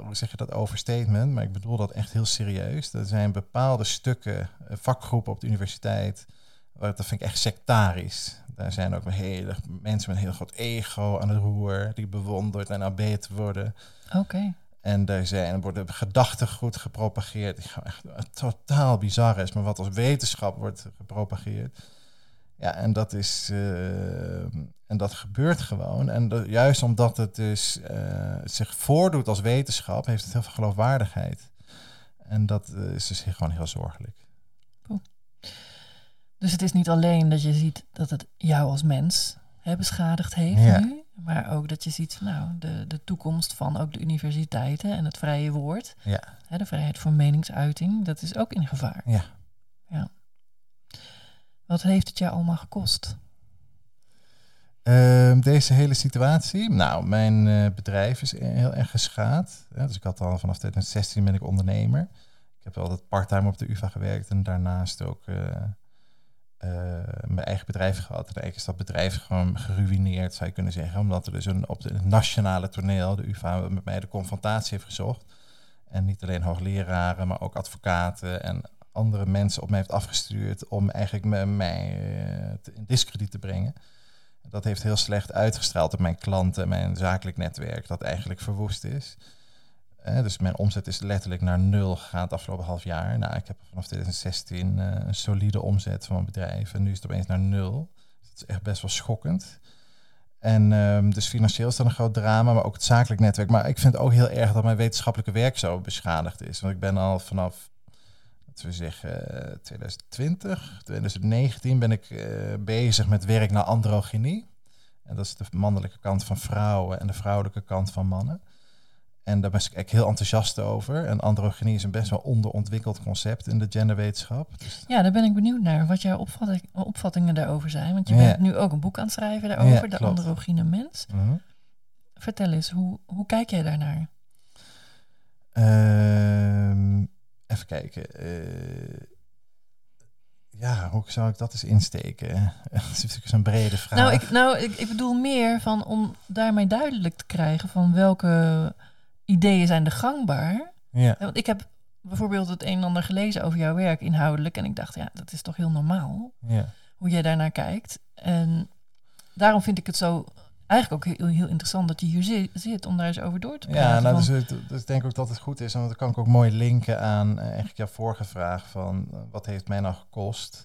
hoe zeg je dat, overstatement, maar ik bedoel dat echt heel serieus. Er zijn bepaalde stukken, eh, vakgroepen op de universiteit, waar dat vind ik echt sectarisch. Daar zijn ook hele, mensen met een heel groot ego aan het roer, die bewonderd en aanbeten worden. Oké. En daar zijn, worden gedachtegoed gepropageerd, die echt totaal bizar is, maar wat als wetenschap wordt gepropageerd. Ja, en dat is. Uh, en dat gebeurt gewoon. En juist omdat het dus uh, zich voordoet als wetenschap, heeft het heel veel geloofwaardigheid. En dat uh, is dus gewoon heel zorgelijk. Dus het is niet alleen dat je ziet dat het jou als mens hè, beschadigd heeft nu, maar ook dat je ziet nou, de, de toekomst van ook de universiteiten en het vrije woord, ja. hè, de vrijheid voor meningsuiting, dat is ook in gevaar. Ja. ja. Wat heeft het jou allemaal gekost? Uh, deze hele situatie. Nou, mijn uh, bedrijf is heel erg geschaad. Dus ik had al vanaf 2016 ben ik ondernemer. Ik heb altijd parttime op de UvA gewerkt en daarnaast ook uh, mijn eigen bedrijf gehad. En eigenlijk is dat bedrijf gewoon geruineerd, zou je kunnen zeggen. Omdat er dus een, op het nationale toneel de UvA met mij de confrontatie heeft gezocht. En niet alleen hoogleraren, maar ook advocaten en andere mensen op mij heeft afgestuurd om eigenlijk me, mij uh, in discrediet te brengen. Dat heeft heel slecht uitgestraald op mijn klanten, mijn zakelijk netwerk, dat eigenlijk verwoest is. Uh, dus mijn omzet is letterlijk naar nul gegaan het afgelopen half jaar. Nou, ik heb vanaf 2016 uh, een solide omzet van mijn bedrijf en nu is het opeens naar nul. Dus Dat is echt best wel schokkend. En um, dus financieel is dat een groot drama, maar ook het zakelijk netwerk. Maar ik vind ook heel erg dat mijn wetenschappelijke werk zo beschadigd is. Want ik ben al vanaf, laten we zeggen, 2020, 2019 ben ik uh, bezig met werk naar androgynie. En dat is de mannelijke kant van vrouwen en de vrouwelijke kant van mannen. En daar ben ik echt heel enthousiast over. En androgynie is een best wel onderontwikkeld concept in de genderwetenschap. Dus ja, daar ben ik benieuwd naar wat jouw opvatting, opvattingen daarover zijn. Want je bent nu ook een boek aan het schrijven daarover, De Androgyne Mens. Mhm. Vertel eens, hoe, hoe kijk jij daarnaar? Uh, even kijken. Uh, ja, hoe zou ik dat eens insteken? dat is natuurlijk een brede vraag. Nou, ik, nou ik, ik bedoel meer van om daarmee duidelijk te krijgen van welke ideeën zijn er gangbaar. Ja. Want ik heb bijvoorbeeld het een en ander gelezen over jouw werk inhoudelijk. En ik dacht, ja, dat is toch heel normaal ja. hoe jij daarnaar kijkt. En daarom vind ik het zo eigenlijk ook heel, heel interessant dat je hier zit, om daar eens over door te praten. Ja, nou, dus, dus ik denk ook dat het goed is. Want dan kan ik ook mooi linken aan uh, eigenlijk jouw vorige vraag van uh, wat heeft mij nou gekost?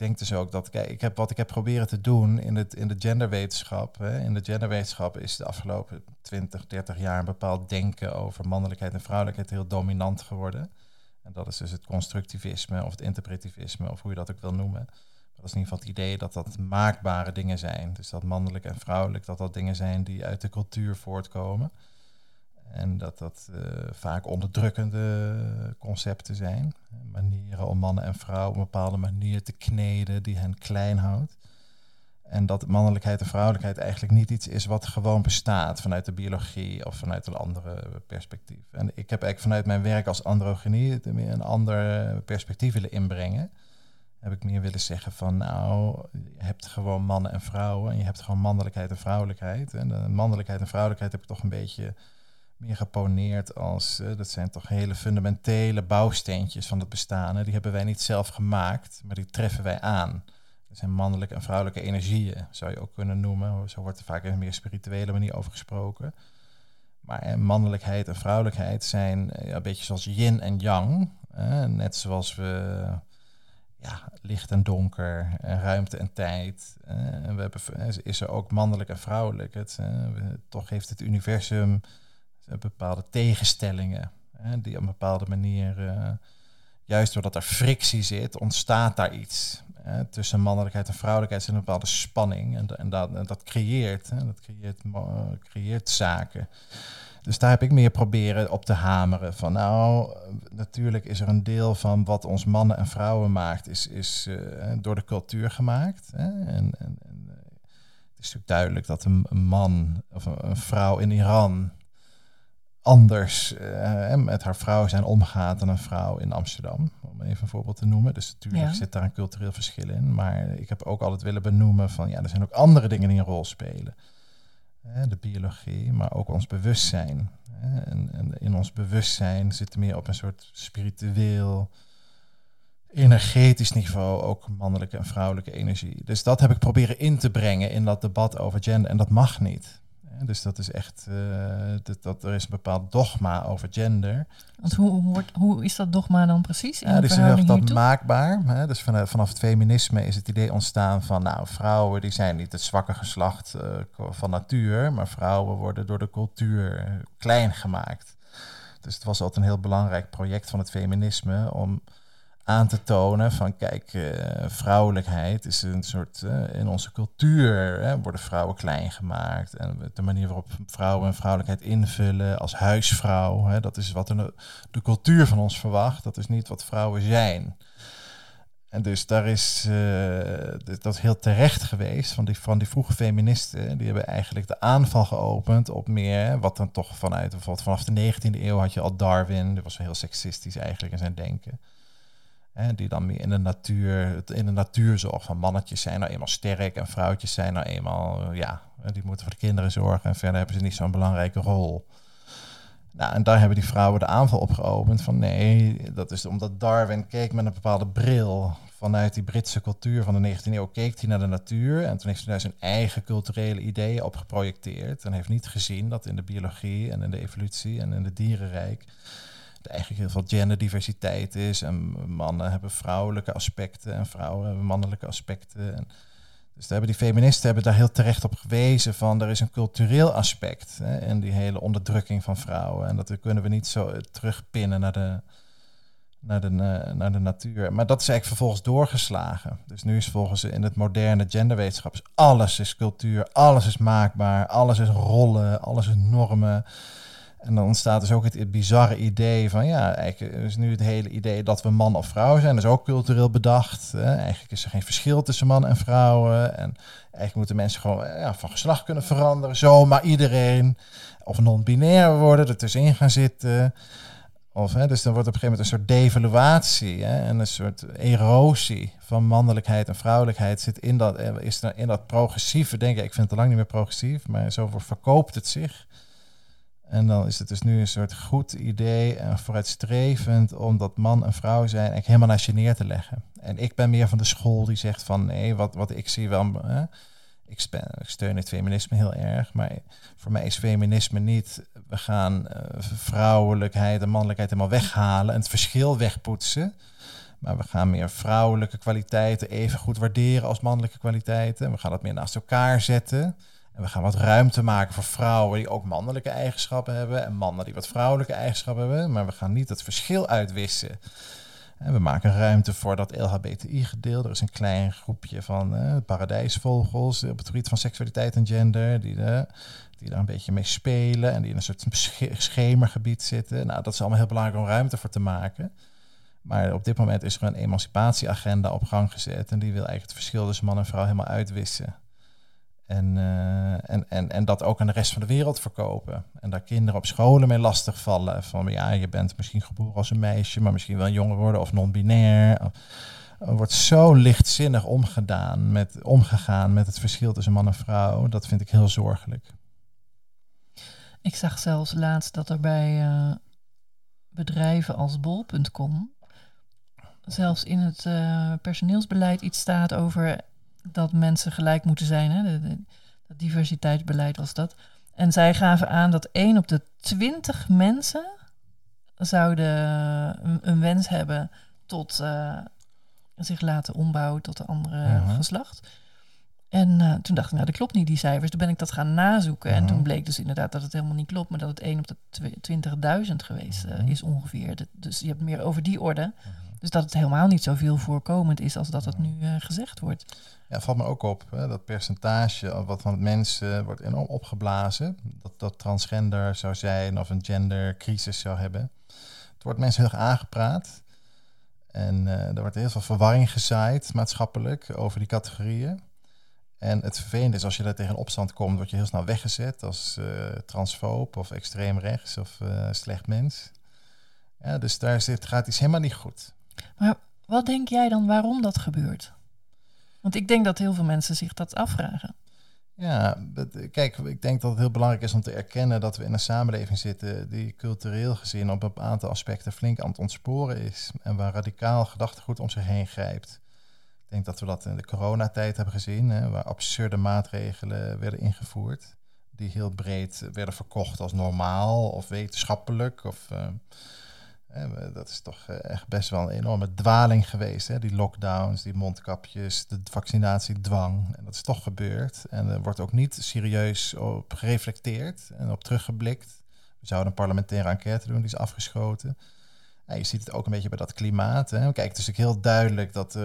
denk dus ook dat, kijk, ik heb wat ik heb proberen te doen in, het, in de genderwetenschap. Hè. In de genderwetenschap is de afgelopen 20, 30 jaar een bepaald denken over mannelijkheid en vrouwelijkheid heel dominant geworden. En dat is dus het constructivisme of het interpretivisme, of hoe je dat ook wil noemen. Dat is in ieder geval het idee dat dat maakbare dingen zijn. Dus dat mannelijk en vrouwelijk, dat dat dingen zijn die uit de cultuur voortkomen. En dat dat uh, vaak onderdrukkende concepten zijn. Manieren om mannen en vrouwen op een bepaalde manier te kneden die hen klein houdt. En dat mannelijkheid en vrouwelijkheid eigenlijk niet iets is wat gewoon bestaat vanuit de biologie of vanuit een andere perspectief. En ik heb eigenlijk vanuit mijn werk als androgynie een ander perspectief willen inbrengen. Heb ik meer willen zeggen van nou, je hebt gewoon mannen en vrouwen en je hebt gewoon mannelijkheid en vrouwelijkheid. En de mannelijkheid en vrouwelijkheid heb ik toch een beetje meer geponeerd als, uh, dat zijn toch hele fundamentele bouwsteentjes van het bestaan. Hè? Die hebben wij niet zelf gemaakt, maar die treffen wij aan. Dat zijn mannelijke en vrouwelijke energieën, zou je ook kunnen noemen. Zo wordt er vaak een meer spirituele manier over gesproken. Maar eh, mannelijkheid en vrouwelijkheid zijn eh, ja, een beetje zoals yin en yang. net zoals we ja, licht en donker, en ruimte en tijd. en we hebben, is er ook mannelijk en vrouwelijk. Het, toch heeft het universum bepaalde tegenstellingen. Die op een bepaalde manier, juist doordat er frictie zit, ontstaat daar iets. Tussen mannelijkheid en vrouwelijkheid zit een bepaalde spanning. En, en, dat, dat creëert, dat creëert, creëert zaken. Dus daar heb ik meer proberen op te hameren. Van nou, natuurlijk is er een deel van wat ons mannen en vrouwen maakt, is, is uh, door de cultuur gemaakt. Hè? En, en, en, het is natuurlijk duidelijk dat een, man of een, vrouw in Iran anders uh, met haar vrouw zijn omgaat dan een vrouw in Amsterdam. Om even een voorbeeld te noemen. Dus natuurlijk zit daar een cultureel verschil in. Maar ik heb ook altijd willen benoemen van ja, er zijn ook andere dingen die een rol spelen. De biologie, maar ook ons bewustzijn. En, in ons bewustzijn zit meer op een soort spiritueel, energetisch niveau ook mannelijke en vrouwelijke energie. Dus dat heb ik proberen in te brengen in dat debat over gender. En dat mag niet. Dus dat is echt, uh, dat, dat, er is een bepaald dogma over gender. Want hoe, hoe, hoe is dat dogma dan precies? In ja, dus heel dat maakbaar. Hè? Dus vanaf, vanaf het feminisme is het idee ontstaan van, nou, vrouwen die zijn niet het zwakke geslacht uh, van natuur, maar vrouwen worden door de cultuur klein gemaakt. Dus het was altijd een heel belangrijk project van het feminisme om aan te tonen van kijk, uh, vrouwelijkheid is een soort, uh, in onze cultuur hè, worden vrouwen klein gemaakt. En de manier waarop vrouwen en vrouwelijkheid invullen als huisvrouw, hè, dat is wat de, de cultuur van ons verwacht. Dat is niet wat vrouwen zijn. En dus daar is uh, dat heel terecht geweest van die, van die vroege feministen. Die hebben eigenlijk de aanval geopend op meer, wat dan toch vanuit, bijvoorbeeld vanaf de 19e eeuw had je al Darwin, die was heel seksistisch eigenlijk in zijn denken. Die dan meer in de natuur, in de natuurzorg van mannetjes zijn nou eenmaal sterk en vrouwtjes zijn nou eenmaal, eh, ja, die moeten voor de kinderen zorgen en verder hebben ze niet zo'n belangrijke rol. Nou, en daar hebben die vrouwen de aanval op geopend van nee, dat is omdat Darwin keek met een bepaalde bril vanuit die Britse cultuur van de 19e eeuw, keek hij naar de natuur en toen heeft hij daar zijn eigen culturele ideeën op geprojecteerd en heeft niet gezien dat in de biologie en in de evolutie en in het dierenrijk er eigenlijk heel veel genderdiversiteit is. En mannen hebben vrouwelijke aspecten en vrouwen hebben mannelijke aspecten. En Dus daar hebben die feministen hebben daar heel terecht op gewezen van er is een cultureel aspect hè, in die hele onderdrukking van vrouwen. En dat kunnen we niet zo terugpinnen naar de, naar de, naar de natuur. Maar dat is eigenlijk vervolgens doorgeslagen. Dus nu is volgens in het moderne genderwetenschap alles is cultuur, alles is maakbaar, alles is rollen, alles is normen. En dan ontstaat dus ook het, bizarre idee van ja, eigenlijk is nu het hele idee dat we man of vrouw zijn. Dat is ook cultureel bedacht. Hè. Eigenlijk is er geen verschil tussen man en vrouwen. En eigenlijk moeten mensen gewoon ja, van geslacht kunnen veranderen. Zomaar iedereen. Of non-binair worden, ertussenin gaan zitten. Of, hè, dus dan wordt op een gegeven moment een soort devaluatie hè, en een soort erosie van mannelijkheid en vrouwelijkheid zit in dat, eh, is er in dat progressieve, denk ik. Ik vind het al lang niet meer progressief, maar zo verkoopt het zich. En dan is het dus nu een soort goed idee en vooruitstrevend om dat man en vrouw zijn eigenlijk helemaal naast je neer te leggen. En ik ben meer van de school die zegt van nee, wat, wat ik zie wel. Hè, ik, steun het feminisme heel erg, maar voor mij is feminisme niet, we gaan uh, vrouwelijkheid en mannelijkheid helemaal weghalen en het verschil wegpoetsen. Maar we gaan meer vrouwelijke kwaliteiten even goed waarderen als mannelijke kwaliteiten. We gaan dat meer naast elkaar zetten. We gaan wat ruimte maken voor vrouwen die ook mannelijke eigenschappen hebben en mannen die wat vrouwelijke eigenschappen hebben. Maar we gaan niet het verschil uitwissen. En we maken ruimte voor dat LHBTI-gedeelte. Er is een klein groepje van uh, paradijsvogels op het gebied van seksualiteit en gender, die, de, die daar een beetje mee spelen en die in een soort schemergebied zitten. Nou, dat is allemaal heel belangrijk om ruimte voor te maken. Maar op dit moment is er een emancipatieagenda op gang gezet en die wil eigenlijk het verschil tussen man en vrouw helemaal uitwissen. En, uh, en, en, en dat ook aan de rest van de wereld verkopen. En daar kinderen op scholen mee lastig vallen. Van ja, je bent misschien geboren als een meisje, maar misschien wel een jongen worden of non-binair. Er wordt zo lichtzinnig omgedaan met, omgegaan met het verschil tussen man en vrouw. Dat vind ik heel zorgelijk. Ik zag zelfs laatst dat er bij uh, bedrijven als bol.com zelfs in het uh, personeelsbeleid iets staat over dat mensen gelijk moeten zijn. Hè? De, dat diversiteitsbeleid was dat. En zij gaven aan dat één op de twintig mensen zouden een, wens hebben tot uh, zich laten ombouwen tot een andere geslacht. En uh, toen dacht ik, nou dat klopt niet, die cijfers. Toen ben ik dat gaan nazoeken. En toen bleek dus inderdaad dat het helemaal niet klopt, maar dat het één op de 20.000 geweest uh, is ongeveer. dus je hebt meer over die orde. Dus dat het helemaal niet zoveel voorkomend is als dat het nu uh, gezegd wordt. Ja, valt me ook op. Hè, dat percentage wat van mensen wordt enorm opgeblazen. Dat, dat transgender zou zijn of een gendercrisis zou hebben. Het wordt mensen heel erg aangepraat. En uh, er wordt heel veel verwarring gezaaid maatschappelijk over die categorieën. En het vervelende is, als je daar tegen opstand komt, word je heel snel weggezet als uh, transfoob of extreem rechts of uh, slecht mens. Ja, dus daar zit, gaat iets helemaal niet goed. Maar wat denk jij dan waarom dat gebeurt? Want ik denk dat heel veel mensen zich dat afvragen. Ja, kijk, ik denk dat het heel belangrijk is om te erkennen dat we in een samenleving zitten die cultureel gezien op een aantal aspecten flink aan het ontsporen is en waar radicaal gedachtegoed om zich heen grijpt. Ik denk dat we dat in de coronatijd hebben gezien, hè, waar absurde maatregelen werden ingevoerd, die heel breed werden verkocht als normaal of wetenschappelijk of uh, dat is toch eh, echt best wel een enorme dwaling geweest. Hè? Die lockdowns, die mondkapjes, de vaccinatiedwang. En dat is toch gebeurd. En er wordt ook niet serieus op gereflecteerd en op teruggeblikt. We zouden een parlementaire enquête doen, die is afgeschoten. Ja, je ziet het ook een beetje bij dat klimaat. Hè? Kijk, het is natuurlijk heel duidelijk dat uh,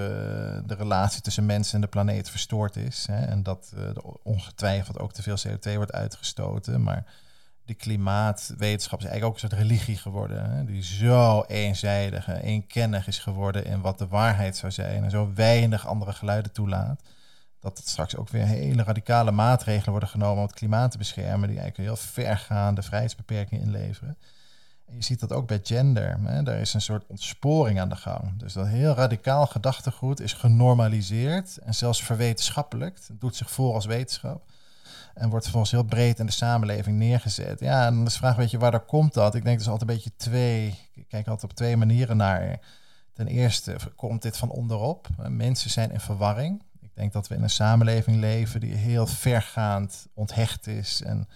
de relatie tussen mensen en de planeet verstoord is. Hè? En dat uh, ongetwijfeld ook te veel CO2 wordt uitgestoten. Maar die klimaatwetenschap is eigenlijk ook een soort religie geworden. Hè? Die zo eenzijdig en eenkennig is geworden in wat de waarheid zou zijn. En zo weinig andere geluiden toelaat. Dat het straks ook weer hele radicale maatregelen worden genomen om het klimaat te beschermen. Die eigenlijk heel vergaande vrijheidsbeperkingen inleveren. En je ziet dat ook bij gender. Hè? Daar is een soort ontsporing aan de gang. Dus dat heel radicaal gedachtegoed is genormaliseerd en zelfs verwetenschappelijk. Het doet zich voor als wetenschap. En wordt volgens heel breed in de samenleving neergezet. Ja, en dan is de vraag, weet je, waar komt dat? Ik denk dus altijd een beetje twee. Ik kijk altijd op twee manieren naar. Ten eerste komt dit van onderop. Mensen zijn in verwarring. Ik denk dat we in een samenleving leven die heel vergaand onthecht is. En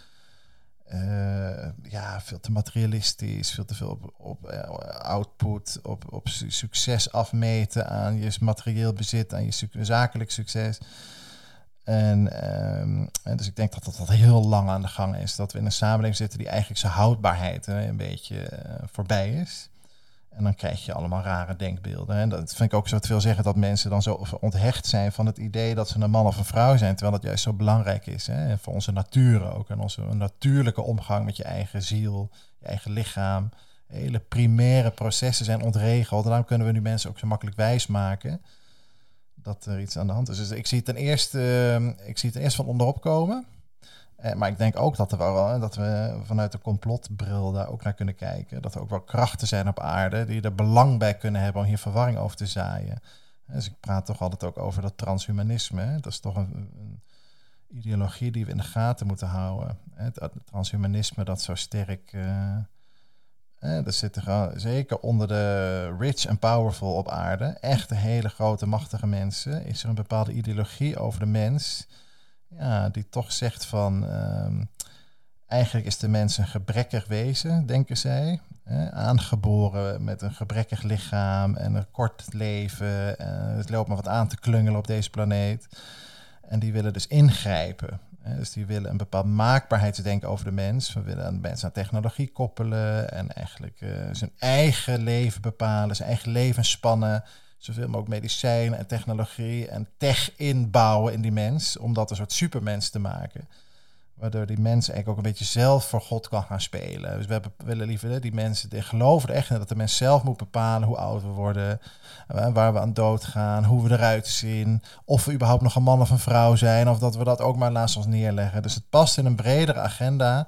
uh, ja, veel te materialistisch, veel te veel op, op uh, output, op, op succes afmeten aan je materieel bezit, aan je zakelijk succes. En, ehm, en dus ik denk dat dat al heel lang aan de gang is. Dat we in een samenleving zitten die eigenlijk zijn houdbaarheid hè, een beetje eh, voorbij is. En dan krijg je allemaal rare denkbeelden. En dat vind ik ook zo veel zeggen dat mensen dan zo onthecht zijn van het idee dat ze een man of een vrouw zijn. Terwijl dat juist zo belangrijk is. Hè? Voor onze natuur ook. En onze natuurlijke omgang met je eigen ziel, je eigen lichaam. Hele primaire processen zijn ontregeld. En daarom kunnen we nu mensen ook zo makkelijk wijs maken dat er iets aan de hand is. Dus ik zie ten eerste, ik zie het ten eerste van onderop komen. Eh, maar ik denk ook dat, er wel, dat we vanuit de complotbril daar ook naar kunnen kijken. Dat er ook wel krachten zijn op aarde die er belang bij kunnen hebben om hier verwarring over te zaaien. Dus ik praat toch altijd ook over dat transhumanisme. Dat is toch een, een ideologie die we in de gaten moeten houden. Het transhumanisme dat zo sterk... Uh, er zitten zeker onder de rich en powerful op aarde, echte hele grote machtige mensen, is er een bepaalde ideologie over de mens ja, die toch zegt van ehm, eigenlijk is de mens een gebrekkig wezen, denken zij. Aangeboren met een gebrekkig lichaam en een kort leven. En het loopt maar wat aan te klungelen op deze planeet. En die willen dus ingrijpen. Dus die willen een bepaald maakbaarheidsdenken over de mens. We willen de mens aan technologie koppelen en eigenlijk uh, zijn eigen leven bepalen, zijn eigen leven spannen zoveel mogelijk medicijnen en technologie en tech inbouwen in die mens, om dat een soort supermens te maken. Waardoor die mens eigenlijk ook een beetje zelf voor God kan gaan spelen. Dus we hebben, willen liever die mensen, die geloven echt dat de mens zelf moet bepalen hoe oud we worden, waar we aan dood gaan, hoe we eruit zien, of we überhaupt nog een man of een vrouw zijn, of dat we dat ook maar naast ons neerleggen. Dus het past in een bredere agenda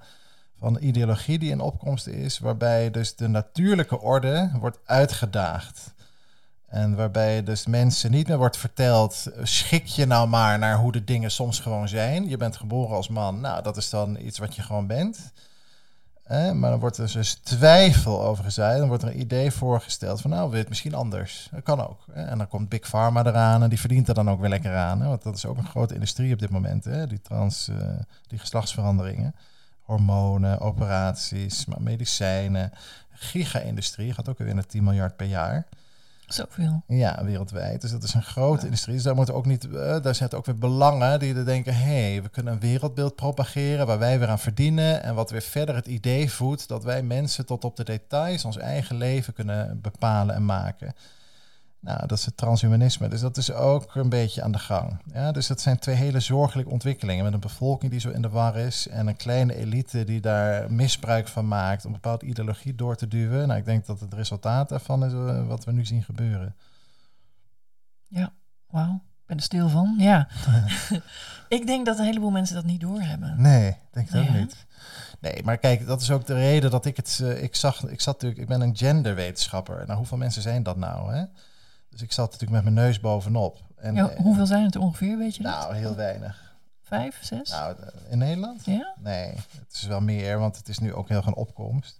van ideologie die in opkomst is, waarbij dus de natuurlijke orde wordt uitgedaagd. En waarbij dus mensen niet meer wordt verteld, schik je nou maar naar hoe de dingen soms gewoon zijn. Je bent geboren als man, nou dat is dan iets wat je gewoon bent. Eh, maar dan wordt er dus twijfel over gezegd. Dan wordt er een idee voorgesteld van nou, wil het misschien anders. Dat kan ook. En dan komt Big Pharma eraan en die verdient er dan ook weer lekker aan. Want dat is ook een grote industrie op dit moment, hè? die trans, uh, die geslachtsveranderingen. Hormonen, operaties, medicijnen. Giga-industrie gaat ook weer naar 10 miljard per jaar. Zoveel. Ja, wereldwijd. Dus dat is een grote industrie. Dus daar moeten ook niet, uh, daar zitten ook weer belangen die er denken: hé, hey, we kunnen een wereldbeeld propageren waar wij weer aan verdienen. En wat weer verder het idee voedt dat wij mensen tot op de details ons eigen leven kunnen bepalen en maken. Nou, dat is het transhumanisme. Dus dat is ook een beetje aan de gang. Ja, dus dat zijn twee hele zorgelijke ontwikkelingen. Met een bevolking die zo in de war is en een kleine elite die daar misbruik van maakt om een bepaalde ideologie door te duwen. Nou, ik denk dat het resultaat daarvan is eh, wat we nu zien gebeuren. Ja, wauw. Ik ben er stil van. Ja. ik denk dat een heleboel mensen dat niet doorhebben. Nee, denk ik ook niet. Nee, maar kijk, dat is ook de reden dat ik het. Uh, ik zag, ik zat natuurlijk, ik ben een genderwetenschapper. Nou, hoeveel mensen zijn dat nou? Hè? Dus ik zat natuurlijk met mijn neus bovenop. En, ja, hoeveel zijn het ongeveer, weet je dat? Nou, heel weinig. Vijf, zes? Nou, in Nederland? Ja? Nee, het is wel meer, want het is nu ook heel gaan opkomst.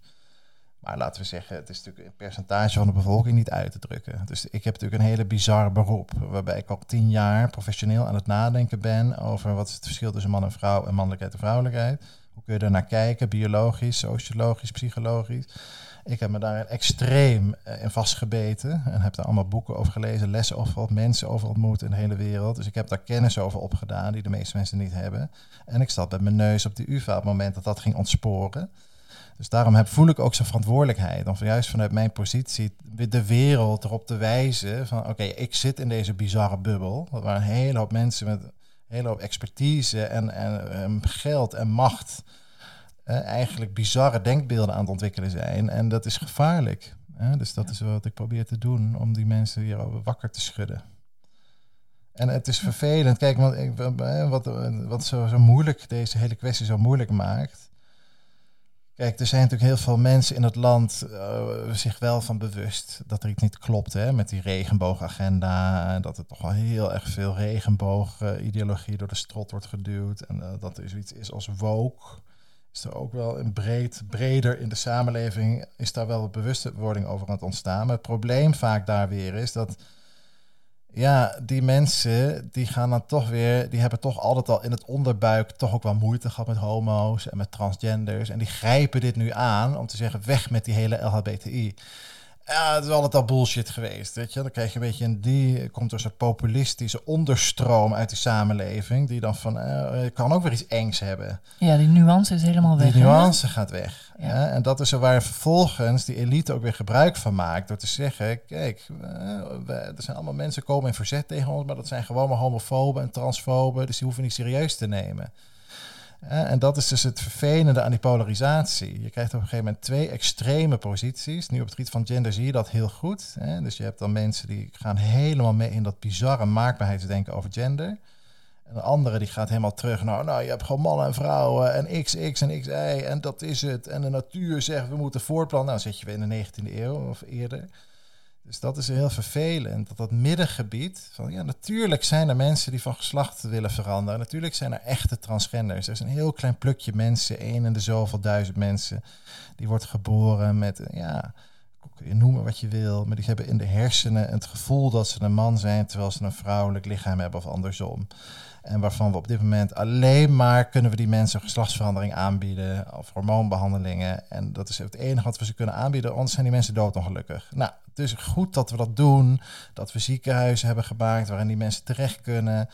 Maar laten we zeggen, het is natuurlijk een percentage van de bevolking niet uit te drukken. Dus ik heb natuurlijk een hele bizarre beroep, waarbij ik al tien jaar professioneel aan het nadenken ben over wat is het verschil tussen man en vrouw en mannelijkheid en vrouwelijkheid. Hoe kun je daar naar kijken, biologisch, sociologisch, psychologisch. Ik heb me daar extreem uh, in vastgebeten en heb daar allemaal boeken over gelezen, lessen over wat mensen over ontmoet in de hele wereld. Dus ik heb daar kennis over opgedaan die de meeste mensen niet hebben. En ik zat met mijn neus op de UvA op het moment dat dat ging ontsporen. Dus daarom heb, voel ik ook zo'n verantwoordelijkheid om juist vanuit mijn positie de wereld erop te wijzen van oké, ik zit in deze bizarre bubbel waar een hele hoop mensen met een hele hoop expertise en, en, en geld en macht eigenlijk bizarre denkbeelden aan het ontwikkelen zijn. En dat is gevaarlijk. Dus dat is wat ik probeer te doen om die mensen hier wakker te schudden. En het is vervelend. Kijk, wat, wat, wat zo, zo moeilijk deze hele kwestie zo moeilijk maakt. Kijk, er zijn natuurlijk heel veel mensen in het land uh, zich wel van bewust dat er iets niet klopt hè, met die regenboogagenda. En dat er toch wel heel erg veel regenboogideologie door de strot wordt geduwd. En uh, dat er zoiets is als woke is er ook wel een breed, breder in de samenleving, is daar wel bewustwording over aan het ontstaan. Maar het probleem vaak daar weer is dat, ja, die mensen, die gaan dan toch weer, die hebben toch altijd al in het onderbuik toch ook wel moeite gehad met homo's en met transgenders. En die grijpen dit nu aan om te zeggen, weg met die hele LHBTI. Ja, het is altijd al bullshit geweest, weet je. Dan krijg je een beetje een die, komt er een soort populistische onderstroom uit die samenleving, die dan van, eh, kan ook weer iets engs hebben. Ja, die nuance is helemaal weg. Die nuance gaat weg. Ja. Ja. En dat is er waar vervolgens die elite ook weer gebruik van maakt, door te zeggen, kijk, eh, we, er zijn allemaal mensen komen in verzet tegen ons, maar dat zijn gewoon maar homofoben en transfoben, dus die hoeven niet serieus te nemen. En dat is dus het vervelende aan die polarisatie. Je krijgt op een gegeven moment twee extreme posities. Nu op het gebied van gender zie je dat heel goed. Dus je hebt dan mensen die gaan helemaal mee in dat bizarre maakbaarheidsdenken over gender. En de andere die gaat helemaal terug naar, nou, je hebt gewoon mannen en vrouwen en XX en XY en dat is het. En de natuur zegt, we moeten voortplanten. Nou, zit je weer in de 19e eeuw of eerder. Dus dat is heel vervelend. Dat dat middengebied, van ja, natuurlijk zijn er mensen die van geslacht willen veranderen. Natuurlijk zijn er echte transgenders. Er is een heel klein plukje mensen, één en de zoveel duizend mensen, die wordt geboren met, ja, je noemen wat je wil, maar die hebben in de hersenen het gevoel dat ze een man zijn, terwijl ze een vrouwelijk lichaam hebben of andersom. En waarvan we op dit moment alleen maar kunnen we die mensen geslachtsverandering aanbieden of hormoonbehandelingen. En dat is het enige wat we ze kunnen aanbieden, anders zijn die mensen doodongelukkig. Nou, het is goed dat we dat doen, dat we ziekenhuizen hebben gemaakt waarin die mensen terecht kunnen.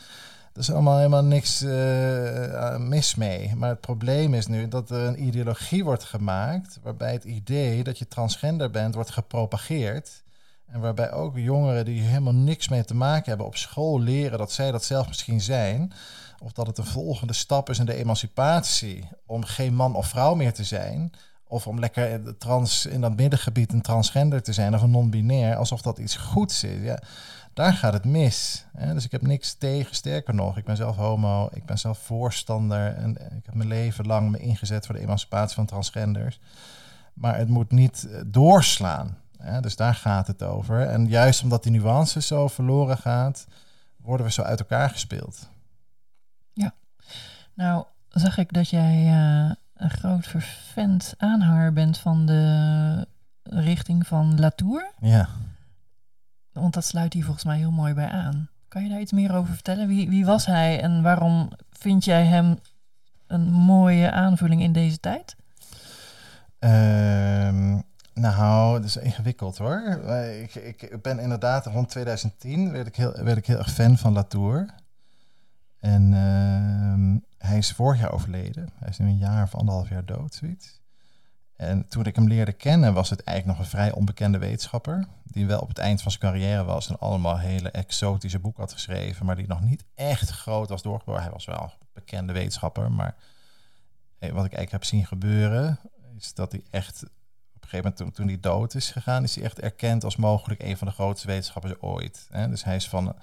Er is allemaal helemaal niks eh, mis mee. Maar het probleem is nu dat er een ideologie wordt gemaakt waarbij het idee dat je transgender bent wordt gepropageerd. En waarbij ook jongeren die helemaal niks mee te maken hebben op school leren dat zij dat zelf misschien zijn. Of dat het een volgende stap is in de emancipatie om geen man of vrouw meer te zijn. Of om lekker trans, in dat middengebied een transgender te zijn of een non-binair. Alsof dat iets goeds is. Ja, daar gaat het mis. Hè? Dus ik heb niks tegen. Sterker nog, ik ben zelf homo. Ik ben zelf voorstander. En ik heb mijn leven lang me ingezet voor de emancipatie van transgenders. Maar het moet niet eh, doorslaan. Hè? Dus daar gaat het over. En juist omdat die nuances zo verloren gaat, worden we zo uit elkaar gespeeld. Nou, zag ik dat jij eh, een groot vervent aanhanger bent van de richting van Latour. Ja. Want dat sluit hier volgens mij heel mooi bij aan. Kan je daar iets meer over vertellen? Wie, wie was hij en waarom vind jij hem een mooie aanvulling in deze tijd? Ehm, nou, dat is ingewikkeld hoor. Eh, Ik, ik ben inderdaad rond 2010 werd ik heel, werd ik heel erg fan van Latour. En ehm, hij is vorig jaar overleden. Hij is nu een jaar of anderhalf jaar dood, zoiets. En toen ik hem leerde kennen, was het eigenlijk nog een vrij onbekende wetenschapper. Die wel op het eind van zijn carrière was en allemaal hele exotische boeken had geschreven. Maar die nog niet echt groot was doorgebroken. Hij was wel een bekende wetenschapper. Maar eh, wat ik eigenlijk heb zien gebeuren, is dat hij echt gegeven moment toen, hij dood is gegaan, is hij echt erkend als mogelijk een van de grootste wetenschappers ooit. Hè? Dus hij is van,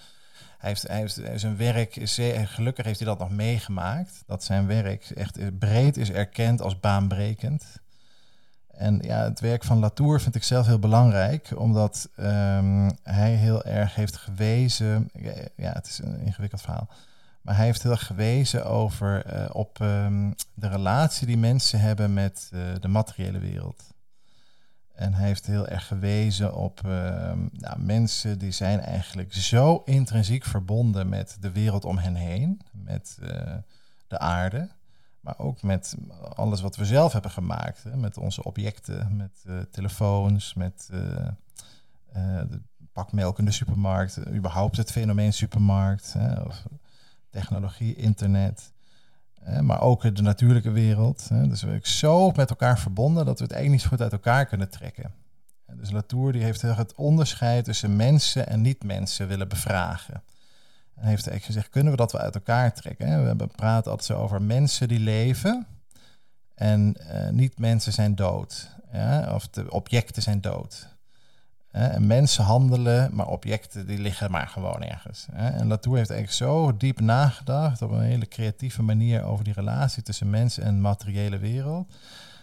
hij heeft, zijn werk, zeer- gelukkig heeft hij dat nog meegemaakt, dat zijn werk echt breed is erkend als baanbrekend. En ja, het werk van Latour vind ik zelf heel belangrijk, omdat ehm, hij heel erg heeft gewezen. Ja, het is een ingewikkeld verhaal. Maar hij heeft heel erg gewezen over eh, op ehm, de relatie die mensen hebben met eh, de materiële wereld. En hij heeft heel erg gewezen op ehm, nou, mensen die zijn eigenlijk zo intrinsiek verbonden met de wereld om hen heen, met eh, de aarde, maar ook met alles wat we zelf hebben gemaakt, hè, met onze objecten, met eh, telefoons, met eh, de pak melk in de supermarkt, überhaupt het fenomeen supermarkt, hè, of technologie, internet. Maar ook de natuurlijke wereld. Dus we zijn zo met elkaar verbonden dat we het zo goed uit elkaar kunnen trekken. En Dus Latour die heeft het onderscheid tussen mensen en niet-mensen willen bevragen. En heeft eigenlijk gezegd, kunnen we dat wel uit elkaar trekken? We praten altijd over mensen die leven en eh, niet-mensen zijn dood. Of de objecten zijn dood. Mensen handelen, maar objecten die liggen maar gewoon ergens. En Latour heeft eigenlijk zo diep nagedacht op een hele creatieve manier over die relatie tussen mensen en materiële wereld.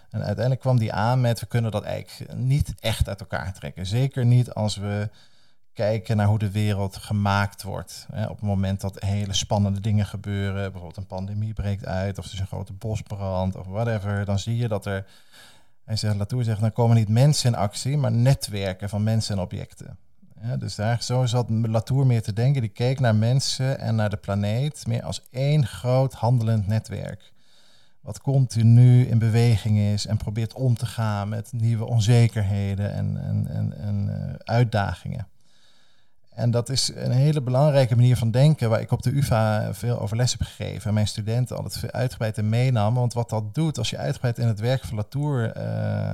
En uiteindelijk kwam die aan met we kunnen dat eigenlijk niet echt uit elkaar trekken. Zeker niet als we kijken naar hoe de wereld gemaakt wordt. Op het moment dat hele spannende dingen gebeuren, bijvoorbeeld een pandemie breekt uit, of er is een grote bosbrand of whatever, dan zie je dat er hij zegt, Latour zegt, dan komen niet mensen in actie, maar netwerken van mensen en objecten. Ja, dus daar zo zat Latour meer te denken. Die keek naar mensen en naar de planeet meer als één groot handelend netwerk. wat continu in beweging is en probeert om te gaan met nieuwe onzekerheden en, en, en, en uh, uitdagingen. En dat is een hele belangrijke manier van denken, waar ik op de UvA veel over les heb gegeven en mijn studenten altijd veel uitgebreid in meenam. Want wat dat doet, als je uitgebreid in het werk van Latour uh,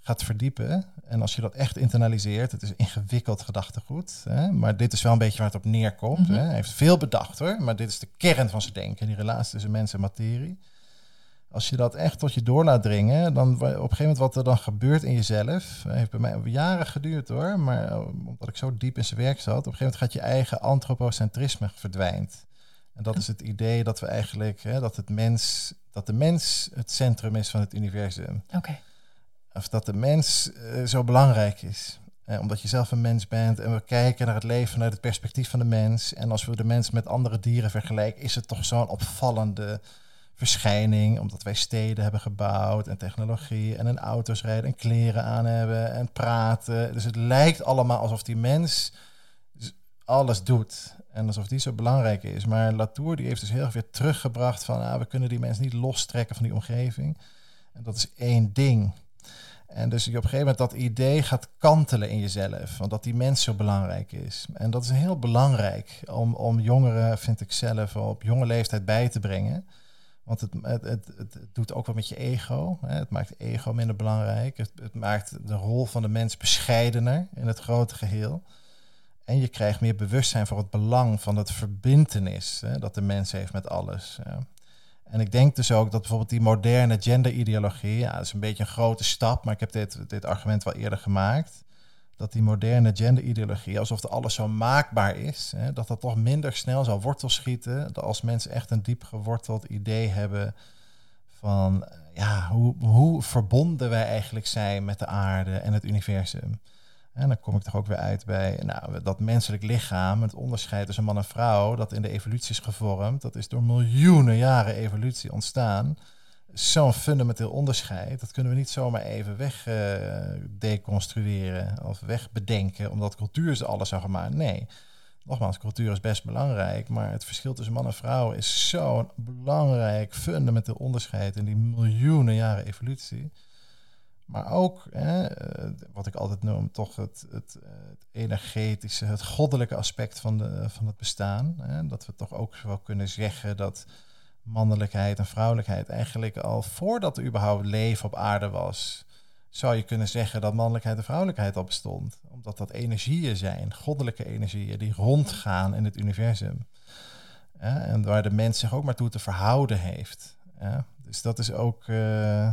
gaat verdiepen, en als je dat echt internaliseert, het is ingewikkeld gedachtegoed, hè, maar dit is wel een beetje waar het op neerkomt. Mm -hmm. hè. Hij heeft veel bedacht hoor, maar dit is de kern van zijn denken, die relatie tussen mens en materie als je dat echt tot je door laat dringen, dan op een gegeven moment wat er dan gebeurt in jezelf, heeft bij mij jaren geduurd hoor, maar eh, omdat ik zo diep in zijn werk zat, op een gegeven moment gaat je eigen antropocentrisme verdwijnt. En dat is het idee dat we eigenlijk, hè, dat, het mens, dat de mens het centrum is van het universum. Oké. Of dat de mens uh, zo belangrijk is. Eh, omdat je zelf een mens bent en we kijken naar het leven vanuit het perspectief van de mens. En als we de mens met andere dieren vergelijken, is het toch zo'n opvallende verschijning, omdat wij steden hebben gebouwd en technologie en een auto's rijden en kleren aan hebben en praten. Dus het lijkt allemaal alsof die mens alles doet en alsof die zo belangrijk is. Maar Latour die heeft dus heel erg weer teruggebracht van ah, we kunnen die mens niet lostrekken van die omgeving. En dat is één ding. En dus je op een gegeven moment dat idee gaat kantelen in jezelf, van dat die mens zo belangrijk is. En dat is heel belangrijk om, om jongeren, vind ik zelf, op jonge leeftijd bij te brengen. Want het, het, het, doet ook wat met je ego. Hè. Het maakt ego minder belangrijk. Het, het maakt de rol van de mens bescheidener in het grote geheel. En je krijgt meer bewustzijn voor het belang van het verbindenis hè, dat de mens heeft met alles. En ik denk dus ook dat bijvoorbeeld die moderne genderideologie, ja, dat is een beetje een grote stap, maar ik heb dit, dit argument wel eerder gemaakt dat die moderne genderideologie, alsof alles zo maakbaar is, hè, dat dat toch minder snel zal wortelschieten. Dat als mensen echt een diep geworteld idee hebben van ja, hoe, hoe verbonden wij eigenlijk zijn met de aarde en het universum. En dan kom ik toch ook weer uit bij nou, dat menselijk lichaam, het onderscheid tussen man en vrouw, dat in de evolutie is gevormd, dat is door miljoenen jaren evolutie ontstaan zo'n fundamenteel onderscheid. Dat kunnen we niet zomaar even wegdeconstrueren uh, of wegbedenken, omdat cultuur is alles zo gemaakt. Nee, nogmaals, cultuur is best belangrijk, maar het verschil tussen man en vrouw is zo'n belangrijk fundamenteel onderscheid in die miljoenen jaren evolutie. Maar ook, hè, wat ik altijd noem, toch het, het, het, energetische, het goddelijke aspect van, de, van het bestaan. Hè, dat we toch ook wel kunnen zeggen dat mannelijkheid en vrouwelijkheid eigenlijk al voordat er überhaupt leven op aarde was, zou je kunnen zeggen dat mannelijkheid en vrouwelijkheid al bestond. Omdat dat energieën zijn, goddelijke energieën, die rondgaan in het universum. en waar de mens zich ook maar toe te verhouden heeft. dus dat is ook, uh,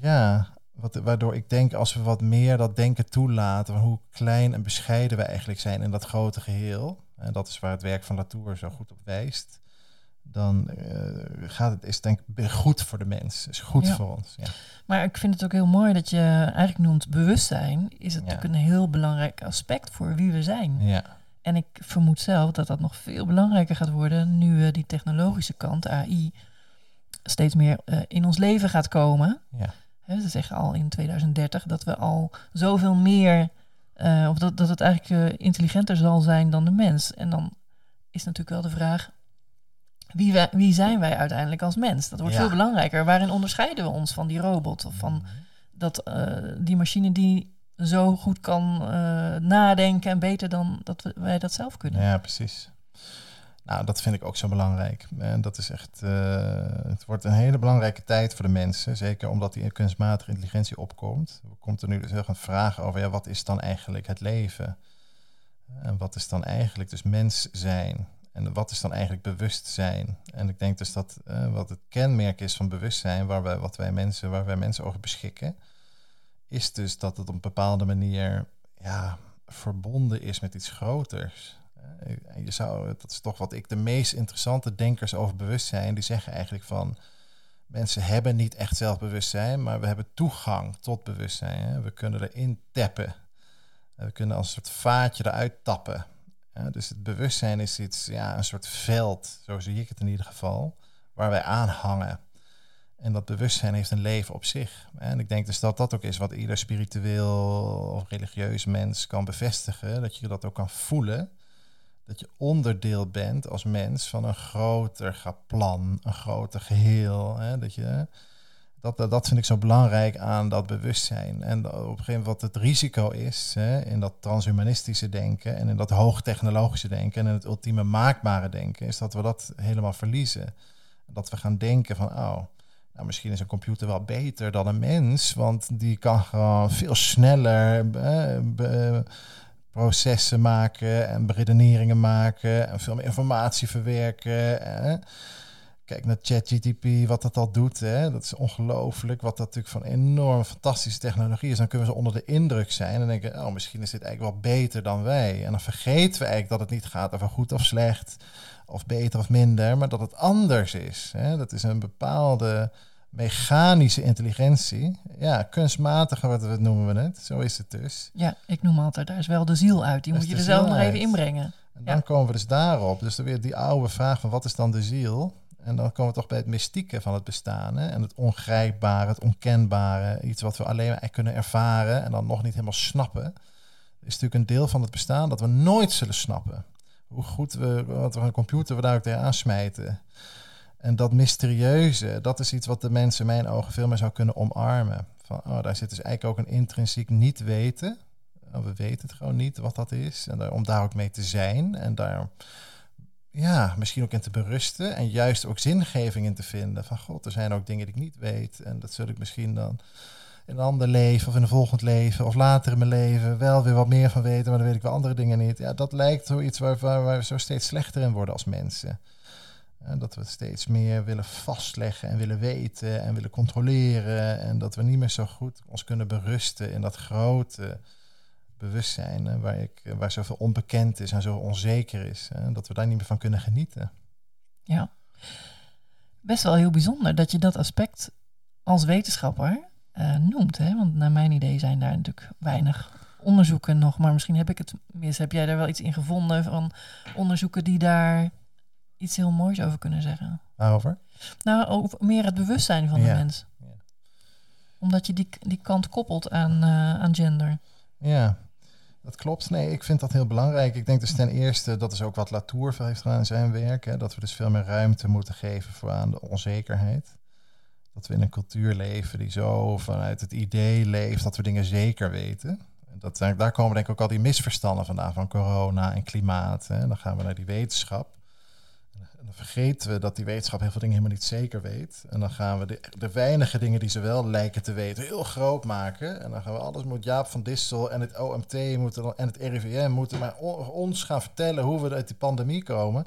ja, wat, waardoor ik denk als we wat meer dat denken toelaten, van hoe klein en bescheiden we eigenlijk zijn in dat grote geheel. En dat is waar het werk van Latour zo goed op wijst dan uh, gaat het, is het denk ik goed voor de mens. Is goed voor ons. Ja. Maar ik vind het ook heel mooi dat je eigenlijk noemt bewustzijn. Is het natuurlijk een heel belangrijk aspect voor wie we zijn. Ja. En ik vermoed zelf dat dat nog veel belangrijker gaat worden nu uh, die technologische kant, AI, steeds meer uh, in ons leven gaat komen. Ja. He, ze zeggen al in 2030 dat we al zoveel meer, of dat, dat het eigenlijk intelligenter zal zijn dan de mens. En dan is natuurlijk wel de vraag, wie, wij, wie zijn wij uiteindelijk als mens? Dat wordt Ja. veel belangrijker. Waarin onderscheiden we ons van die robot of van dat, eh, die machine die zo goed kan eh, nadenken en beter dan dat we, wij dat zelf kunnen? Ja, precies. Nou, dat vind ik ook zo belangrijk. En dat is echt, eh, het wordt een hele belangrijke tijd voor de mensen. Zeker omdat die kunstmatige intelligentie opkomt. Er komt er nu dus heel gaan vragen over, ja, wat is dan eigenlijk het leven? En wat is dan eigenlijk dus mens zijn? En wat is dan eigenlijk bewustzijn? En ik denk dus dat eh, wat het kenmerk is van bewustzijn, waar wij, wat wij mensen, waar wij mensen over beschikken, is dus dat het op een bepaalde manier ja, verbonden is met iets groters. Eh, en je zou, dat is toch wat ik de meest interessante denkers over bewustzijn, die zeggen eigenlijk van mensen hebben niet echt zelfbewustzijn, maar we hebben toegang tot bewustzijn. Hè? We kunnen erin tappen. We kunnen als een soort vaatje eruit tappen. Ja, dus het bewustzijn is iets, ja, een soort veld, zo zie ik het in ieder geval, waar wij aan hangen. En dat bewustzijn heeft een leven op zich. En ik denk dus dat dat ook is wat ieder spiritueel of religieus mens kan bevestigen. Dat je dat ook kan voelen. dat je onderdeel bent als mens van een groter plan, een groter geheel. Hè? Dat, je, dat, dat vind ik zo belangrijk aan dat bewustzijn. En op een gegeven moment wat het risico is hè, in dat transhumanistische denken en in dat hoogtechnologische denken en in het ultieme maakbare denken, is dat we dat helemaal verliezen. Dat we gaan denken van, oh, nou, misschien is een computer wel beter dan een mens, want die kan gewoon veel sneller processen maken en beredeneringen maken en veel meer informatie verwerken. Hè. Kijk naar ChatGTP, wat dat al doet. Hè. Dat is ongelooflijk, wat dat natuurlijk van enorm fantastische technologie is. Dan kunnen we ze onder de indruk zijn en denken, oh, misschien is dit eigenlijk wel beter dan wij. En dan vergeten we eigenlijk dat het niet gaat over goed of slecht, of beter of minder, maar dat het anders is. Hè. Dat is een bepaalde mechanische intelligentie. Ja, kunstmatige, wat we noemen we het. Zo is het dus. Ja, ik noem altijd, daar is wel de ziel uit. Die moet je er zelf nog even inbrengen. En dan komen we dus daarop. Dus dan weer die oude vraag van wat is dan de ziel? En dan komen we toch bij het mystieke van het bestaan. Hè? En het ongrijpbare, het onkenbare. Iets wat we alleen maar kunnen ervaren en dan nog niet helemaal snappen. is natuurlijk een deel van het bestaan dat we nooit zullen snappen. Hoe goed we, wat we een computer we daar ook tegen aansmijten. En dat mysterieuze, dat is iets wat de mensen in mijn ogen veel meer zou kunnen omarmen. Van, oh, daar zit dus eigenlijk ook een intrinsiek niet weten. Oh, we weten het gewoon niet wat dat is. En om daar ook mee te zijn. En daar ja, misschien ook in te berusten. En juist ook zingeving in te vinden. Van god, er zijn ook dingen die ik niet weet. En dat zul ik misschien dan in een ander leven of in een volgend leven of later in mijn leven wel weer wat meer van weten, maar dan weet ik wel andere dingen niet. Ja, dat lijkt zoiets waar, waar, we zo steeds slechter in worden als mensen. En dat we steeds meer willen vastleggen en willen weten en willen controleren. En dat we niet meer zo goed ons kunnen berusten in dat grote bewustzijn. waar, ik, waar zoveel onbekend is en zo onzeker is. En dat we daar niet meer van kunnen genieten. Ja, best wel heel bijzonder dat je dat aspect als wetenschapper uh, noemt. Hè? Want naar mijn idee zijn daar natuurlijk weinig onderzoeken nog. Maar misschien heb ik het mis. Heb jij daar wel iets in gevonden van onderzoeken die daar iets heel moois over kunnen zeggen. Waarover? Nou, over meer het bewustzijn van de mens. Ja. Omdat je die, die kant koppelt aan, uh, aan gender. Ja, dat klopt. Nee, ik vind dat heel belangrijk. Ik denk dus ten eerste, dat is ook wat Latour heeft gedaan in zijn werk, hè, dat we dus veel meer ruimte moeten geven voor aan de onzekerheid. Dat we in een cultuur leven die zo vanuit het idee leeft dat we dingen zeker weten. Dat, daar komen denk ik ook al die misverstanden vandaan van corona en klimaat. Hè. Dan gaan we naar die wetenschap dan vergeten we dat die wetenschap heel veel dingen helemaal niet zeker weet. En dan gaan we de, de weinige dingen die ze wel lijken te weten heel groot maken. En dan gaan we alles moet Jaap van Dissel en het OMT moeten, en het RIVM moeten maar ons gaan vertellen hoe we uit die pandemie komen.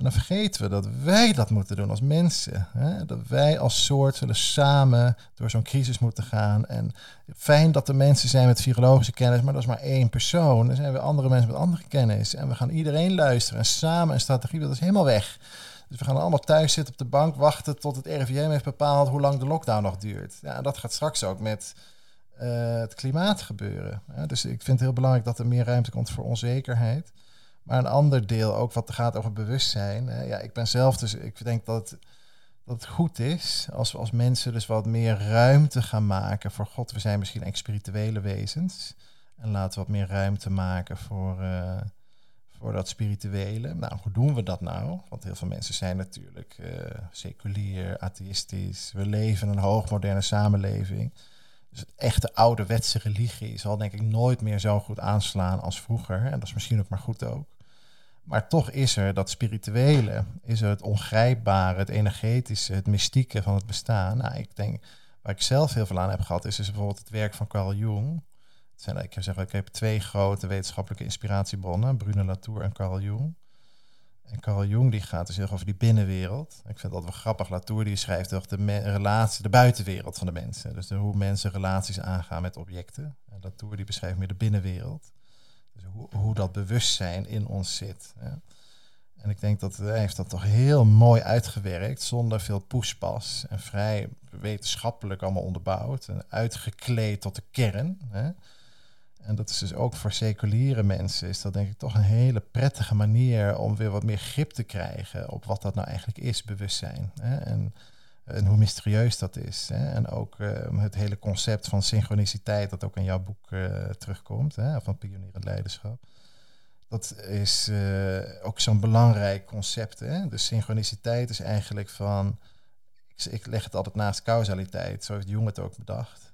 En dan vergeten we dat wij dat moeten doen als mensen. Hè? Dat wij als soort zullen samen door zo'n crisis moeten gaan. En fijn dat er mensen zijn met virologische kennis, maar dat is maar één persoon. Er zijn weer andere mensen met andere kennis. En we gaan iedereen luisteren en samen een strategie, dat is helemaal weg. Dus we gaan allemaal thuis zitten op de bank, wachten tot het RIVM heeft bepaald hoe lang de lockdown nog duurt. Ja, en dat gaat straks ook met uh, het klimaat gebeuren. Dus ik vind het heel belangrijk dat er meer ruimte komt voor onzekerheid. Maar een ander deel ook wat gaat over bewustzijn. Ja, ik ben zelf dus, ik denk dat het, dat het goed is als we als mensen dus wat meer ruimte gaan maken voor God. We zijn misschien echt spirituele wezens. En laten we wat meer ruimte maken voor, uh, voor dat spirituele. Nou, hoe doen we dat nou? Want heel veel mensen zijn natuurlijk uh, seculier, atheïstisch. We leven in een hoogmoderne samenleving. Dus het echte ouderwetse religie zal denk ik nooit meer zo goed aanslaan als vroeger. En dat is misschien ook maar goed ook. Maar toch is er dat spirituele, is er het ongrijpbare, het energetische, het mystieke van het bestaan. Nou, ik denk, waar ik zelf heel veel aan heb gehad, is, is bijvoorbeeld het werk van Carl Jung. Zijn, ik, zeg, ik heb twee grote wetenschappelijke inspiratiebronnen, Bruno Latour en Carl Jung. En Carl Jung die gaat dus heel over die binnenwereld. Ik vind dat wel grappig. Latour die schrijft toch de relatie, de buitenwereld van de mensen. Dus hoe mensen relaties aangaan met objecten. En Latour die beschrijft meer de binnenwereld. Dus hoe, hoe dat bewustzijn in ons zit. En ik denk dat hij heeft dat toch heel mooi uitgewerkt, zonder veel poespas en vrij wetenschappelijk allemaal onderbouwd en uitgekleed tot de kern. Hè. En dat is dus ook voor seculiere mensen, is dat denk ik toch een hele prettige manier om weer wat meer grip te krijgen op wat dat nou eigenlijk is, bewustzijn. Hè? En, en hoe mysterieus dat is. Hè? En ook uh, het hele concept van synchroniciteit, dat ook in jouw boek uh, terugkomt, hè? van pionierend leiderschap. Dat is eh, ook zo'n belangrijk concept. Hè? Dus synchroniciteit is eigenlijk van. Ik, ik leg het altijd naast causaliteit. Zo heeft Jung het ook bedacht.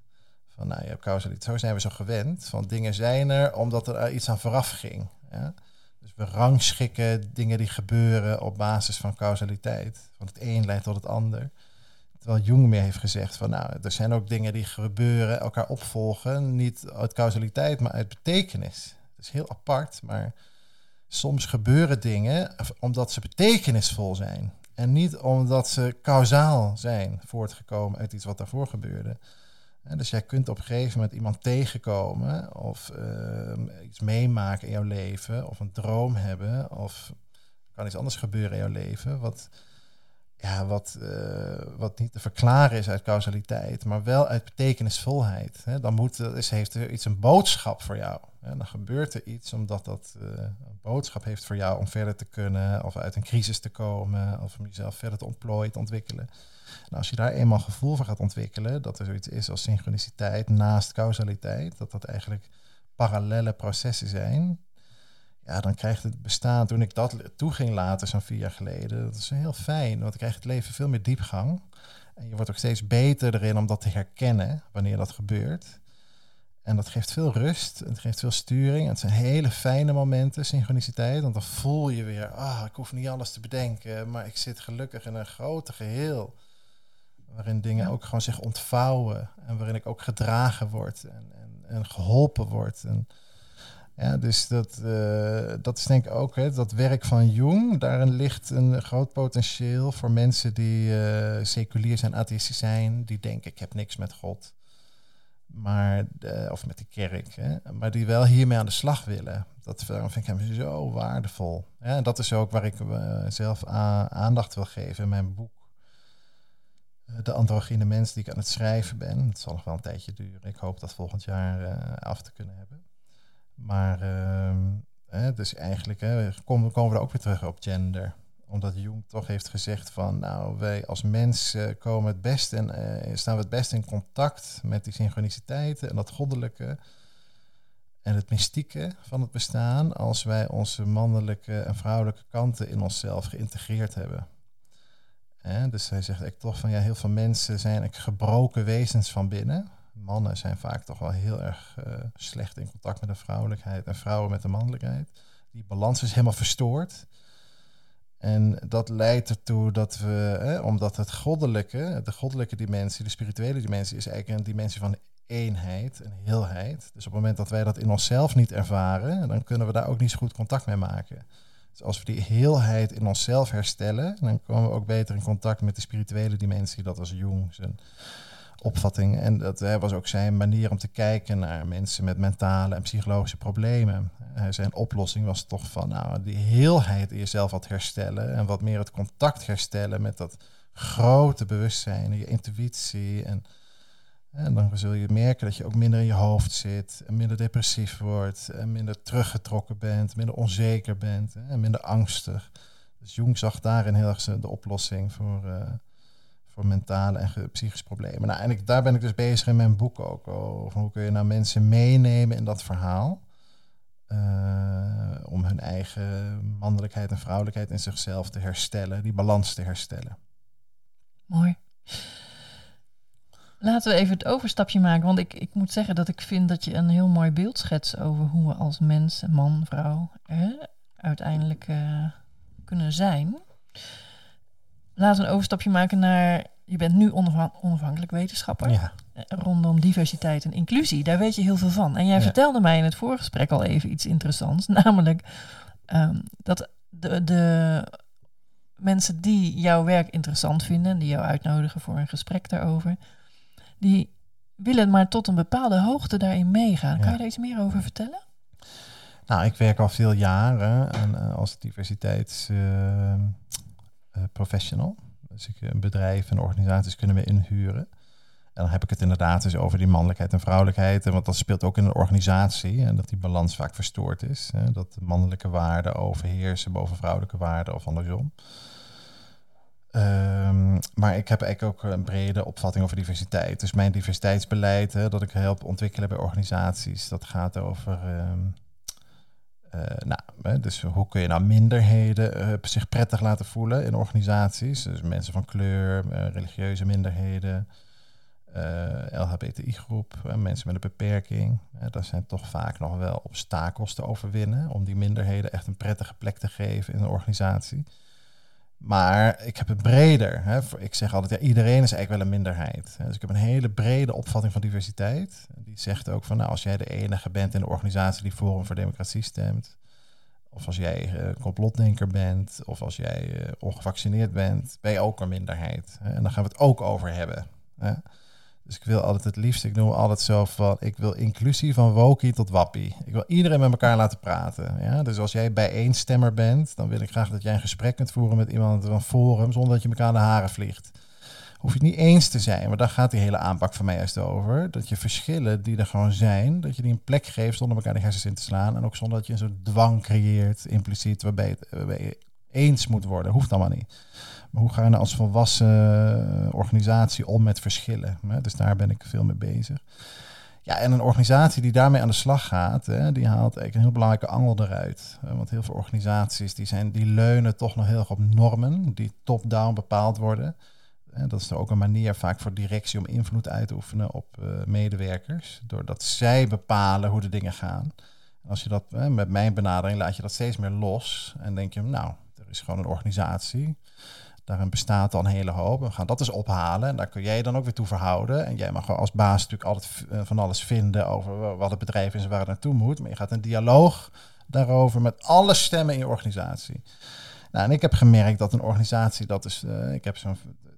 Van nou, je hebt causaliteit. Zo zijn we zo gewend. Van dingen zijn er omdat er iets aan vooraf ging. Dus we rangschikken dingen die gebeuren op basis van causaliteit. Want het een leidt tot het ander. Terwijl Jung meer heeft gezegd van nou, er zijn ook dingen die gebeuren, elkaar opvolgen. Niet uit causaliteit, maar uit betekenis. Het is heel apart, maar soms gebeuren dingen omdat ze betekenisvol zijn. En niet omdat ze kausaal zijn voortgekomen uit iets wat daarvoor gebeurde. Dus jij kunt op een gegeven moment iemand tegenkomen of ehm, iets meemaken in jouw leven, of een droom hebben, of kan iets anders gebeuren in jouw leven, wat, ja, wat, eh, wat niet te verklaren is uit causaliteit, maar wel uit betekenisvolheid. Hè. Dan moet, is, heeft er iets een boodschap voor jou. En dan gebeurt er iets omdat dat uh, een boodschap heeft voor jou om verder te kunnen, of uit een crisis te komen, of om jezelf verder te ontplooien, te ontwikkelen. Nou, als je daar eenmaal gevoel voor gaat ontwikkelen, dat er zoiets is als synchroniciteit naast causaliteit, dat dat eigenlijk parallele processen zijn, ja, dan krijgt het bestaan, toen ik dat toe ging laten, zo'n vier jaar geleden, dat is heel fijn, want dan krijgt het leven veel meer diepgang. En je wordt ook steeds beter erin om dat te herkennen wanneer dat gebeurt. En dat geeft veel rust, het geeft veel sturing. Het zijn hele fijne momenten, synchroniciteit. Want dan voel je weer, ah, ik hoef niet alles te bedenken, maar ik zit gelukkig in een grote geheel. Waarin dingen ook gewoon zich ontvouwen en waarin ik ook gedragen word en, en, en geholpen word. En, ja, dus dat, uh, dat is denk ik ook hè, dat werk van Jung. Daarin ligt een groot potentieel voor mensen die uh, seculier zijn, atheïstisch zijn, die denken ik heb niks met God maar, of met de kerk, hè, maar die wel hiermee aan de slag willen. Dat vind ik hem zo waardevol. En dat is ook waar ik zelf aandacht wil geven in mijn boek. De androgyne mens die ik aan het schrijven ben. Het zal nog wel een tijdje duren. Ik hoop dat volgend jaar af te kunnen hebben. Maar dus eigenlijk hè, komen, komen we ook weer terug op gender omdat Jung toch heeft gezegd van, nou, wij als mens komen het best en uh, staan we het best in contact met die synchroniciteiten en dat goddelijke en het mystieke van het bestaan als wij onze mannelijke en vrouwelijke kanten in onszelf geïntegreerd hebben. dus hij zegt eigenlijk toch van, ja, heel veel mensen zijn gebroken wezens van binnen. Mannen zijn vaak toch wel heel erg uh, slecht in contact met de vrouwelijkheid en vrouwen met de mannelijkheid. Die balans is helemaal verstoord. En dat leidt ertoe dat we, hè, omdat het goddelijke, de goddelijke dimensie, de spirituele dimensie, is eigenlijk een dimensie van eenheid, een heelheid. Dus op het moment dat wij dat in onszelf niet ervaren, dan kunnen we daar ook niet zo goed contact mee maken. Dus als we die heelheid in onszelf herstellen, dan komen we ook beter in contact met de spirituele dimensie. Dat was Jung zijn opvatting. En dat was ook zijn manier om te kijken naar mensen met mentale en psychologische problemen. Uh, zijn oplossing was toch van nou, die heelheid in jezelf wat herstellen en wat meer het contact herstellen met dat grote bewustzijn, je intuïtie. En, dan zul je merken dat je ook minder in je hoofd zit, minder depressief wordt, en minder teruggetrokken bent, minder onzeker bent en minder angstig. Dus Jung zag daarin heel erg de oplossing voor, uh, voor mentale en psychische problemen. Nou, en daar ben ik dus bezig in mijn boek ook. Hoe kun je nou mensen meenemen in dat verhaal? Uh, om hun eigen mannelijkheid en vrouwelijkheid in zichzelf te herstellen, die balans te herstellen. Mooi. Laten we even het overstapje maken, want ik, ik moet zeggen dat ik vind dat je een heel mooi beeld schetst over hoe we als mens, man, vrouw, hè, uiteindelijk kunnen zijn. Laten we een overstapje maken naar, je bent nu onafhankelijk wetenschapper. Ja. Eh, rondom diversiteit en inclusie. Daar weet je heel veel van. En jij vertelde mij in het voorgesprek al even iets interessants. Namelijk um, dat de, de mensen die jouw werk interessant vinden, die jou uitnodigen voor een gesprek daarover, die willen maar tot een bepaalde hoogte daarin meegaan. Kan je daar iets meer over vertellen? Nou, ik werk al veel jaren en, uh, als diversiteitsprofessional. Uh, dus ik, een bedrijf en organisaties kunnen me inhuren. En dan heb ik het inderdaad dus over die mannelijkheid en vrouwelijkheid. Want dat speelt ook in een organisatie. En dat die balans vaak verstoord is. Hè, dat de mannelijke waarden overheersen boven vrouwelijke waarden of andersom. Um, maar ik heb eigenlijk ook een brede opvatting over diversiteit. Dus mijn diversiteitsbeleid, hè, dat ik help ontwikkelen bij organisaties, dat gaat over uh, nou, hè, dus hoe kun je nou minderheden eh, zich prettig laten voelen in organisaties? Dus mensen van kleur, eh, religieuze minderheden, eh, LHBTI-groep, mensen met een beperking. dat zijn toch vaak nog wel obstakels te overwinnen om die minderheden echt een prettige plek te geven in een organisatie. Maar ik heb het breder. Hè. Ik zeg altijd, ja, iedereen is eigenlijk wel een minderheid. Dus ik heb een hele brede opvatting van diversiteit. Die zegt ook van, nou, als jij de enige bent in de organisatie die Forum voor Democratie stemt, of als jij uh, complotdenker bent, of als jij uh, ongevaccineerd bent, ben je ook een minderheid. En dan gaan we het ook over hebben. Hè. Dus ik wil altijd het liefst, ik noem altijd zo van, ik wil inclusie van wokie tot wappie. Ik wil iedereen met elkaar laten praten. Ja? Dus als jij bijeenstemmer bent, dan wil ik graag dat jij een gesprek kunt voeren met iemand van Forum, zonder dat je elkaar aan de haren vliegt. Hoef je het niet eens te zijn, maar daar gaat die hele aanpak van mij juist over. Dat je verschillen die er gewoon zijn, dat je die een plek geeft zonder elkaar de hersens in te slaan. En ook zonder dat je een soort dwang creëert, impliciet, waarbij, waarbij je eens moet worden. Hoeft allemaal niet hoe ga je nou als volwassen organisatie om met verschillen? Dus daar ben ik veel mee bezig. Ja, en een organisatie die daarmee aan de slag gaat, hè, die haalt eigenlijk een heel belangrijke angel eruit. Want heel veel organisaties die zijn, die leunen toch nog heel erg op normen die top-down bepaald worden. En dat is er ook een manier vaak voor directie om invloed uit te oefenen op uh, medewerkers. Doordat zij bepalen hoe de dingen gaan. En als je dat met mijn benadering laat je dat steeds meer los. En denk je, nou, er is gewoon een organisatie. Daarin bestaat dan een hele hoop. We gaan dat eens ophalen. En daar kun jij dan ook weer toe verhouden. En jij mag als baas natuurlijk altijd eh, van alles vinden over wat het bedrijf is en waar het naartoe moet. Maar je gaat een dialoog daarover met alle stemmen in je organisatie. Nou, en ik heb gemerkt dat een organisatie, dat is, uh, ik heb zo'n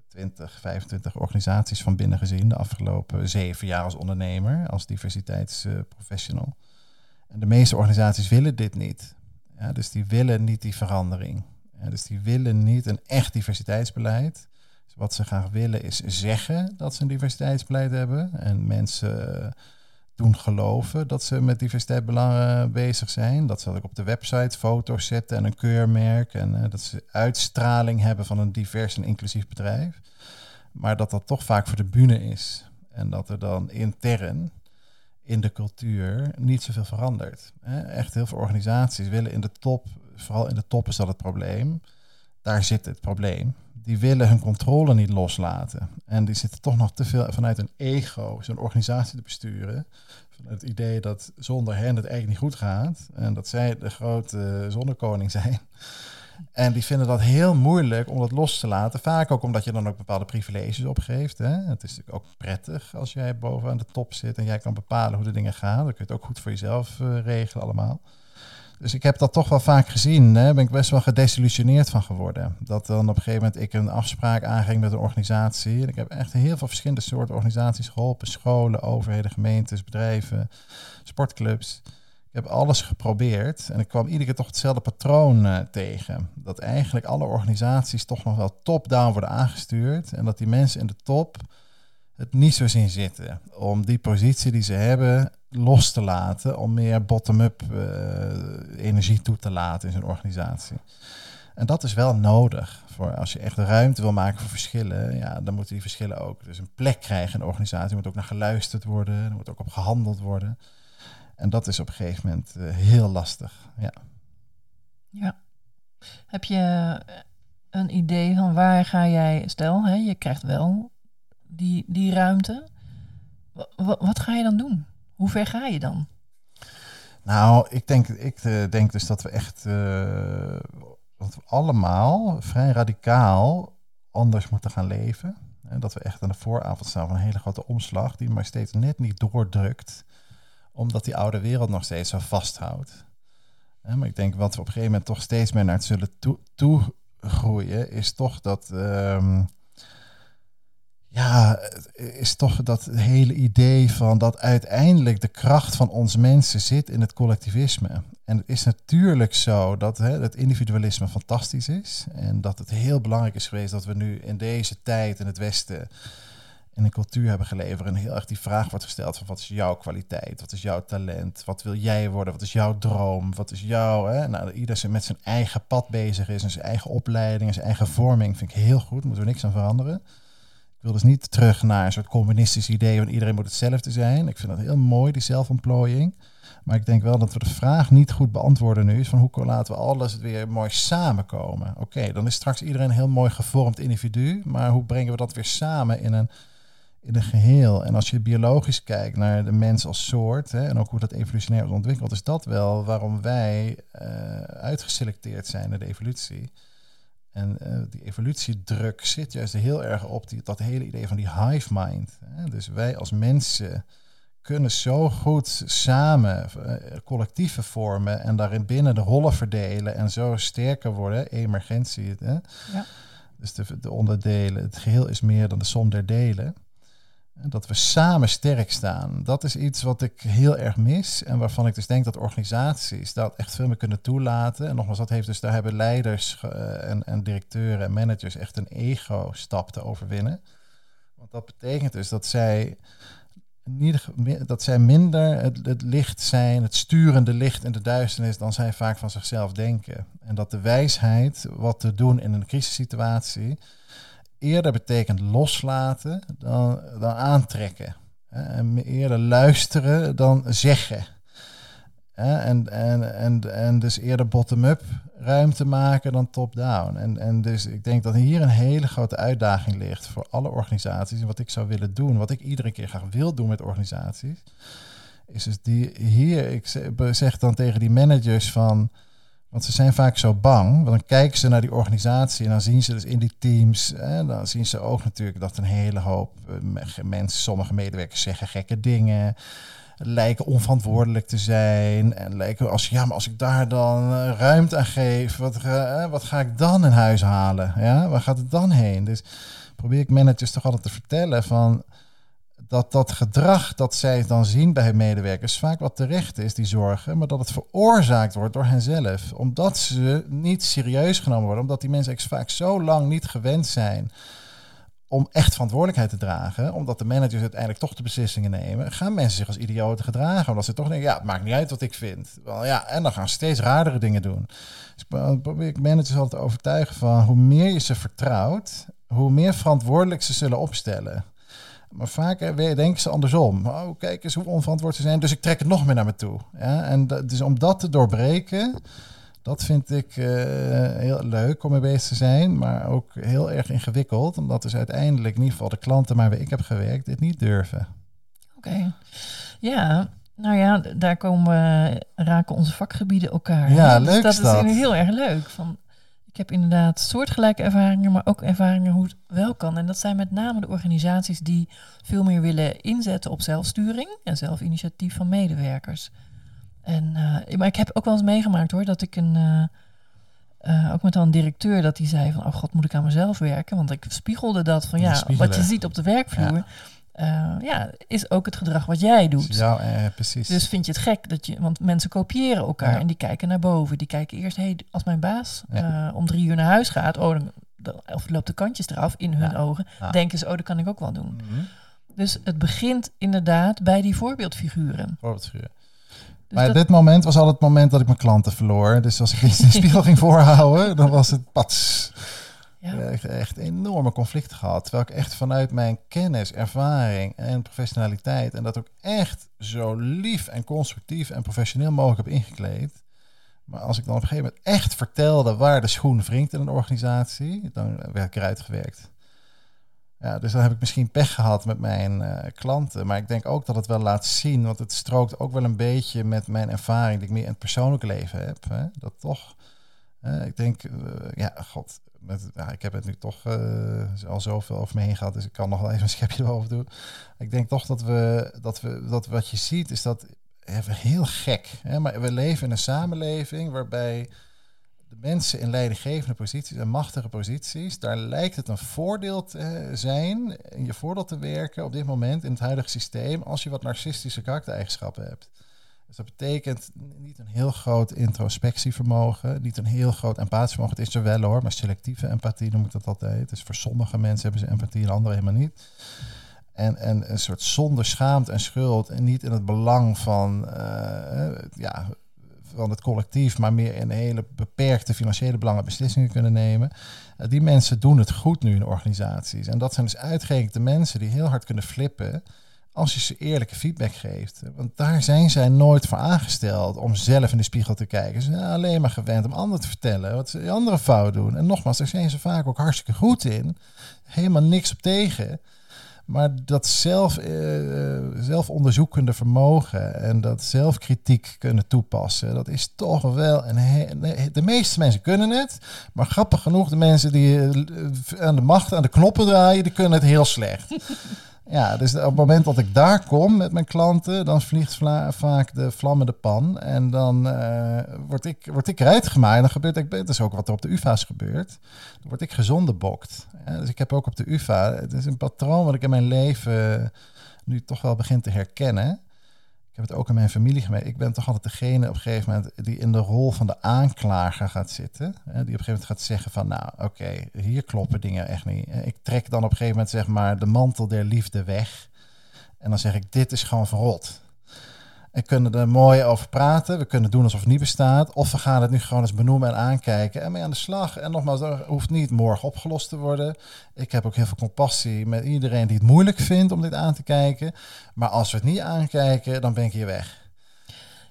20, 25 organisaties van binnen gezien de afgelopen zeven jaar als ondernemer, als diversiteitsprofessional. en de meeste organisaties willen dit niet. Ja, dus die willen niet die verandering dus die willen niet een echt diversiteitsbeleid. Dus wat ze graag willen is zeggen dat ze een diversiteitsbeleid hebben. En mensen eh, doen geloven dat ze met diversiteitsbelangen bezig zijn. Dat ze ook op de website foto's zetten en een keurmerk. En uh, dat ze uitstraling hebben van een divers en inclusief bedrijf. Maar dat dat toch vaak voor de bühne is. En dat er dan intern in de cultuur niet zoveel verandert. Echt heel veel organisaties willen in de top vooral in de top is dat het probleem. Daar zit het probleem. Die willen hun controle niet loslaten. En die zitten toch nog te veel vanuit een ego zo'n organisatie te besturen. Het idee dat zonder hen het eigenlijk niet goed gaat. En dat zij de grote zonnekoning zijn. En die vinden dat heel moeilijk om dat los te laten. Vaak ook omdat je dan ook bepaalde privileges opgeeft. Hè. Het is natuurlijk ook prettig als jij bovenaan de top zit en jij kan bepalen hoe de dingen gaan. Dan kun je het ook goed voor jezelf uh, regelen allemaal. Dus ik heb dat toch wel vaak gezien. Daar ben ik best wel gedesillusioneerd van geworden. Dat dan op een gegeven moment ik een afspraak aanging met een organisatie. En ik heb echt heel veel verschillende soorten organisaties geholpen. Scholen, overheden, gemeentes, bedrijven, sportclubs. Ik heb alles geprobeerd en ik kwam iedere keer toch hetzelfde patroon uh, tegen. Dat eigenlijk alle organisaties toch nog wel top-down worden aangestuurd. En dat die mensen in de top het niet zo zien zitten om die positie die ze hebben los te laten, om meer bottom-up uh, energie toe te laten in zo'n organisatie. En dat is wel nodig voor als je echt ruimte wil maken voor verschillen. Ja, dan moeten die verschillen ook dus een plek krijgen in de organisatie. Moet ook naar geluisterd worden, er moet ook op gehandeld worden. En dat is op een gegeven moment uh, heel lastig. Ja. ja. Heb je een idee van waar ga jij, stel, hè, je krijgt wel die, die ruimte. wat ga je dan doen? Hoe ver ga je dan? Nou, ik denk, ik uh, denk dus dat we echt uh, dat we allemaal vrij radicaal anders moeten gaan leven. En dat we echt aan de vooravond staan van een hele grote omslag die maar steeds net niet doordrukt, omdat die oude wereld nog steeds zo vasthoudt. maar ik denk wat we op een gegeven moment toch steeds meer naar het zullen toe, toe groeien, is toch dat. Um, ja, is toch dat hele idee van dat uiteindelijk de kracht van ons mensen zit in het collectivisme. En het is natuurlijk zo dat hè, het individualisme fantastisch is. En dat het heel belangrijk is geweest dat we nu in deze tijd in het Westen in een cultuur hebben geleverd. En heel erg die vraag wordt gesteld van wat is jouw kwaliteit? Wat is jouw talent? Wat wil jij worden? Wat is jouw droom? Wat is jouw... Hè? Nou, ieder met zijn eigen pad bezig is en zijn eigen opleiding zijn eigen vorming vind ik heel goed. Moeten we niks aan veranderen. Ik wil dus niet terug naar een soort communistisch idee van iedereen moet hetzelfde zijn. Ik vind dat heel mooi, die zelfontplooiing. Maar ik denk wel dat we de vraag niet goed beantwoorden nu is van hoe laten we alles weer mooi samenkomen. Oké, dan is straks iedereen een heel mooi gevormd individu, maar hoe brengen we dat weer samen in een, in een geheel? En als je biologisch kijkt naar de mens als soort hè, en ook hoe dat evolutionair is ontwikkeld, is dat wel waarom wij uh, uitgeselecteerd zijn naar de evolutie. En uh, die evolutiedruk zit juist heel erg op die, dat hele idee van die hive mind. Hè? Dus wij als mensen kunnen zo goed samen uh, collectieven vormen en daarin binnen de rollen verdelen en zo sterker worden. Emergentie. Hè? Ja. Dus de, de onderdelen, het geheel is meer dan de som der delen. Dat we samen sterk staan. Dat is iets wat ik heel erg mis. En waarvan ik dus denk dat organisaties dat echt veel meer kunnen toelaten. En nogmaals, dat heeft dus, daar hebben leiders uh, en, en directeuren en managers echt een ego-stap te overwinnen. Want dat betekent dus dat zij, dat zij minder het, het licht zijn, het sturende licht in de duisternis, dan zij vaak van zichzelf denken. En dat de wijsheid wat te doen in een crisissituatie eerder betekent loslaten dan, dan aantrekken. En eerder luisteren dan zeggen. En, en, en, en dus eerder bottom-up ruimte maken dan top-down. En, en dus ik denk dat hier een hele grote uitdaging ligt voor alle organisaties. En wat ik zou willen doen, wat ik iedere keer graag wil doen met organisaties, is dus die hier, ik zeg dan tegen die managers van want ze zijn vaak zo bang. Want dan kijken ze naar die organisatie en dan zien ze dus in die teams. Hè, dan zien ze ook natuurlijk dat een hele hoop eh, mensen, sommige medewerkers zeggen gekke dingen. Lijken onverantwoordelijk te zijn. En lijken als ja, maar als ik daar dan eh, ruimte aan geef, wat, wat ga ik dan in huis halen? Ja, waar gaat het dan heen? Dus probeer ik managers toch altijd te vertellen van dat dat gedrag dat zij dan zien bij hun medewerkers vaak wat terecht is, die zorgen, maar dat het veroorzaakt wordt door henzelf. Omdat ze niet serieus genomen worden, omdat die mensen vaak zo lang niet gewend zijn om echt verantwoordelijkheid te dragen, omdat de managers uiteindelijk toch de beslissingen nemen, gaan mensen zich als idioten gedragen. Omdat ze toch denken, ja, het maakt niet uit wat ik vind. Wel, ja, en dan gaan ze steeds raardere dingen doen. Dus ik probeer ik managers altijd te overtuigen van hoe meer je ze vertrouwt, hoe meer verantwoordelijk ze zullen opstellen. Maar vaak denken ze andersom. Oh, kijk eens hoe onverantwoord ze zijn. Dus ik trek het nog meer naar me toe. Ja? En dus om dat te doorbreken, dat vind ik uh, heel leuk om mee bezig te zijn. Maar ook heel erg ingewikkeld. Omdat dus uiteindelijk in ieder geval de klanten waar ik heb gewerkt dit niet durven. Oké. Ja, nou ja, daar komen raken onze vakgebieden elkaar. Ja, dus leuk dat is dat. heel erg leuk. Van, heb inderdaad soortgelijke ervaringen, maar ook ervaringen hoe het wel kan. En dat zijn met name de organisaties die veel meer willen inzetten op zelfsturing en zelfinitiatief van medewerkers. En, uh, maar ik heb ook wel eens meegemaakt hoor, dat ik een, uh, uh, ook met een directeur, dat die zei van, oh god, moet ik aan mezelf werken? Want ik spiegelde dat van, ja, wat je ziet op de werkvloer. Uh, ja, is ook het gedrag wat jij doet. Ja, eh, precies. Dus vind je het gek dat je, want mensen kopiëren elkaar en die kijken naar boven. Die kijken eerst, hey, als mijn baas uh, om drie uur naar huis gaat, oh, dan, of loopt de kantjes eraf in hun ogen, denken ze, oh, dat kan ik ook wel doen. Mm -hmm. Dus het begint inderdaad bij die voorbeeldfiguren. Voorbeeldfiguren. Dus maar dit moment was al het moment dat ik mijn klanten verloor. Dus als ik in de spiegel ging voorhouden, dan was het pats. Ja. Ik heb echt enorme conflicten gehad. Terwijl ik echt vanuit mijn kennis, ervaring en professionaliteit... en dat ook echt zo lief en constructief en professioneel mogelijk heb ingekleed... Maar als ik dan op een gegeven moment echt vertelde waar de schoen wringt in een organisatie, dan werd ik eruit gewerkt. Ja, dus dan heb ik misschien pech gehad met mijn uh, klanten. Maar ik denk ook dat het wel laat zien, want het strookt ook wel een beetje met mijn ervaring die ik meer in het persoonlijke leven heb. Hè? Dat toch, uh, ik denk, uh, ja, god, ik heb het nu toch uh, al zoveel over me heen gehad, dus ik kan nog wel even een schepje erover doen. Ik denk toch dat we, dat we, dat wat je ziet, is dat heel gek. Hè? Maar we leven in een samenleving waarbij de mensen in leidinggevende posities en machtige posities, daar lijkt het een voordeel te zijn, in je voordeel te werken op dit moment in het huidige systeem, als je wat narcistische karaktereigenschappen hebt. Dus dat betekent niet een heel groot introspectievermogen, niet een heel groot empathievermogen. Het is er wel hoor, maar selectieve empathie noem ik dat altijd. Dus voor sommige mensen hebben ze empathie en anderen helemaal niet. En, en een soort zonder schaamte en schuld en niet in het belang van, uh, ja, van het collectief, maar meer in hele beperkte financiële belangen beslissingen kunnen nemen. Uh, die mensen doen het goed nu in organisaties. En dat zijn dus uitgerekend de mensen die heel hard kunnen flippen als je ze eerlijke feedback geeft. Want daar zijn zij nooit voor aangesteld om zelf in de spiegel te kijken. Ze zijn alleen maar gewend om anderen te vertellen wat ze andere fout doen. En nogmaals, daar zijn ze vaak ook hartstikke goed in. Helemaal niks op tegen. Maar dat zelf, eh, zelfonderzoekende vermogen en dat zelfkritiek kunnen toepassen, dat is toch wel een. de meeste mensen kunnen het, maar grappig genoeg, de mensen die eh, aan de macht, aan de knoppen draaien, die kunnen het heel slecht. Ja, dus op het moment dat ik daar kom met mijn klanten, dan vliegt vaak de vlammende pan. En dan uh, word, ik, word ik gemaakt. En dan gebeurt, ik, dat is ook wat er op de UvA's gebeurt. Dan word ik gezondebokt. Ja, dus ik heb ook op de UvA, het is een patroon wat ik in mijn leven nu toch wel begin te herkennen heb het ook in mijn familie gemerkt. Ik ben toch altijd degene op een gegeven moment die in de rol van de aanklager gaat zitten. Hè, die op een gegeven moment gaat zeggen van, nou oké, hier kloppen dingen echt niet. Ik trek dan op een gegeven moment zeg maar de mantel der liefde weg. En dan zeg ik, dit is gewoon verrot. En kunnen er mooi over praten. We kunnen doen alsof het niet bestaat. Of we gaan het nu gewoon eens benoemen en aankijken. En mee aan de slag. En nogmaals, dat hoeft niet morgen opgelost te worden. Ik heb ook heel veel compassie met iedereen die het moeilijk vindt om dit aan te kijken. Maar als we het niet aankijken, dan ben ik hier weg.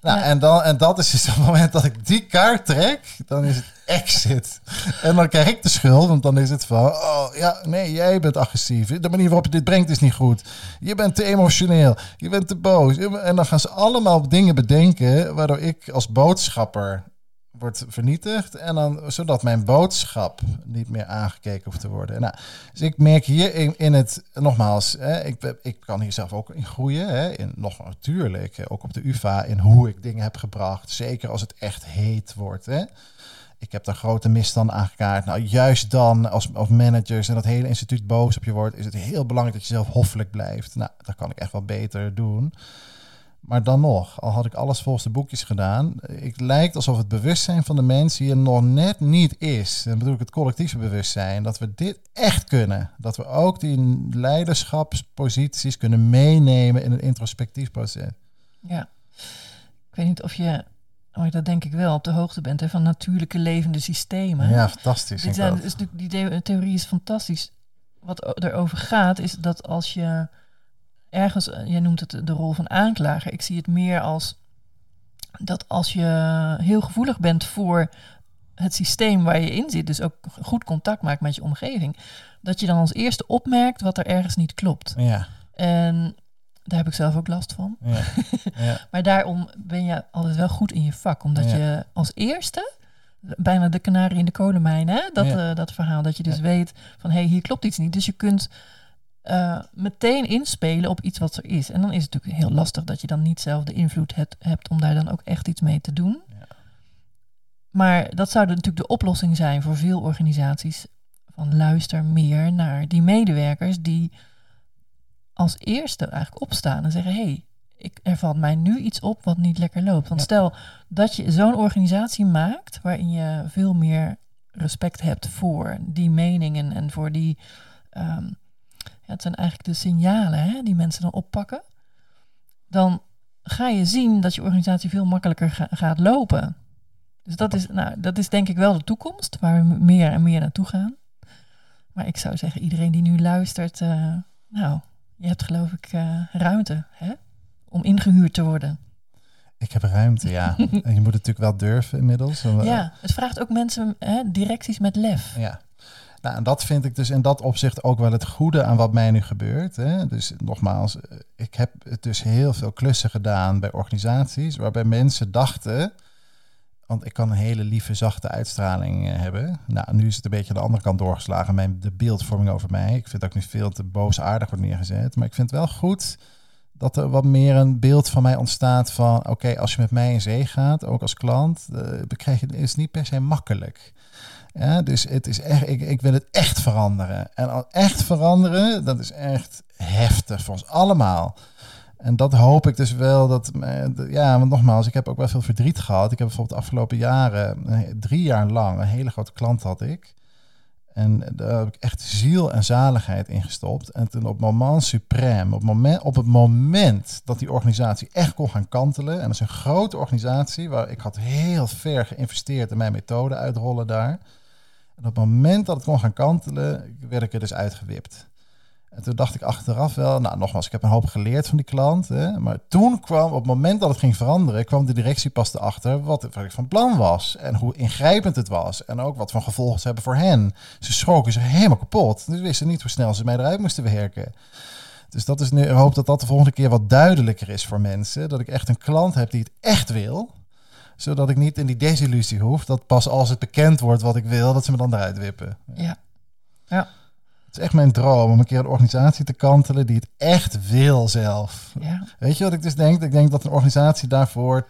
Nou, en, dan, en dat is dus op het moment dat ik die kaart trek, dan is het exit. En dan krijg ik de schuld, want dan is het van, oh ja, nee, jij bent agressief. De manier waarop je dit brengt is niet goed. Je bent te emotioneel, je bent te boos. En dan gaan ze allemaal dingen bedenken, waardoor ik als boodschapper wordt vernietigd. En dan, zodat mijn boodschap niet meer aangekeken hoeft te worden. Nou, dus ik merk hier in, in het, nogmaals, hè, ik, ik kan hier zelf ook in groeien. Hè, in, nog natuurlijk, ook op de UvA, in hoe ik dingen heb gebracht. Zeker als het echt heet wordt. Hè. Ik heb daar grote misstanden aangekaart. Nou, juist dan, als, als managers en dat hele instituut boos op je wordt, is het heel belangrijk dat je zelf hoffelijk blijft. Nou, dat kan ik echt wel beter doen. Maar dan nog, al had ik alles volgens de boekjes gedaan, het lijkt alsof het bewustzijn van de mensen hier nog net niet is. Dan bedoel ik het collectieve bewustzijn, dat we dit echt kunnen. Dat we ook die leiderschapsposities kunnen meenemen in een introspectief proces. Ja, ik weet niet of je, oh, dat denk ik wel, op de hoogte bent hè, van natuurlijke levende systemen. Ja, fantastisch. Dit zijn, dus die theorie is fantastisch. Wat erover gaat, is dat als je ergens, eh, jij noemt het de rol van aanklager. Ik zie het meer als dat als je heel gevoelig bent voor het systeem waar je in zit, dus ook goed contact maakt met je omgeving, dat je dan als eerste opmerkt wat er ergens niet klopt. Ja. En daar heb ik zelf ook last van. Ja. ja. maar daarom ben je altijd wel goed in je vak, omdat je als eerste bijna de kanarie in de kolenmijn, hè? Dat, uh, dat verhaal. Dat je dus weet van hé, hey, hier klopt iets niet. Dus je kunt uh, meteen inspelen op iets wat er is. En dan is het natuurlijk heel lastig dat je dan niet zelf de invloed hebt, hebt om daar dan ook echt iets mee te doen. Ja. Maar dat zou natuurlijk de oplossing zijn voor veel organisaties. Van luister meer naar die medewerkers die als eerste eigenlijk opstaan en zeggen: hé, hey, ik, er valt mij nu iets op wat niet lekker loopt. Want stel dat je zo'n organisatie maakt waarin je veel meer respect hebt voor die meningen en voor die um, het zijn eigenlijk de signalen hè, die mensen dan oppakken, dan ga je zien dat je organisatie veel makkelijker gaat lopen. Dus dat is, nou, dat is denk ik wel de toekomst, waar we meer en meer naartoe gaan. Maar ik zou zeggen, iedereen die nu luistert, uh, nou, je hebt geloof ik uh, ruimte hè, om ingehuurd te worden. Ik heb ruimte, ja. en je moet het natuurlijk wel durven inmiddels. Ja, het vraagt ook mensen, hè, directies met lef. Ja, nou, en dat vind ik dus in dat opzicht ook wel het goede aan wat mij nu gebeurt. Hè. Dus nogmaals, eh, ik heb dus heel veel klussen gedaan bij organisaties waarbij mensen dachten, want ik kan een hele lieve, zachte uitstraling eh, hebben. Nou, nu is het een beetje de andere kant doorgeslagen, mijn, de beeldvorming over mij. Ik vind ook niet veel te boosaardig wordt neergezet, maar ik vind het wel goed dat er wat meer een beeld van mij ontstaat van, oké, als je met mij in zee gaat, ook als klant, uh, is niet per se makkelijk. Ja, dus het is echt, ik, ik wil het echt veranderen. En echt veranderen, dat is echt heftig voor ons allemaal. En dat hoop ik dus wel dat, ja, want nogmaals, ik heb ook wel veel verdriet gehad. Ik heb bijvoorbeeld de afgelopen jaren, drie jaar lang, een hele grote klant had ik. En daar heb ik echt ziel en zaligheid in gestopt. En toen op moment suprem, op, moment, op het moment dat die organisatie echt kon gaan kantelen. En dat is een grote organisatie waar ik had heel ver geïnvesteerd in mijn methode uitrollen daar. En op het moment dat het kon gaan kantelen, werd ik er dus uitgewipt. En toen dacht ik achteraf wel, nou nogmaals, ik heb een hoop geleerd van die klant. Hè, maar toen kwam, op het moment dat het ging veranderen, kwam de directie pas erachter wat, wat ik van plan was. En hoe ingrijpend het was. En ook wat voor gevolgen ze hebben voor hen. Ze schrokken zich helemaal kapot. Ze wisten niet hoe snel ze mij eruit moesten werken. Dus dat is nu, ik hoop dat dat de volgende keer wat duidelijker is voor mensen. Dat ik echt een klant heb die het echt wil. Zodat ik niet in die desillusie hoef. Dat pas als het bekend wordt wat ik wil, dat ze me dan eruit wippen. Ja. Ja. Is echt mijn droom om een keer een organisatie te kantelen die het echt wil zelf. Ja. Weet je wat ik dus denk? Ik denk dat een organisatie daarvoor.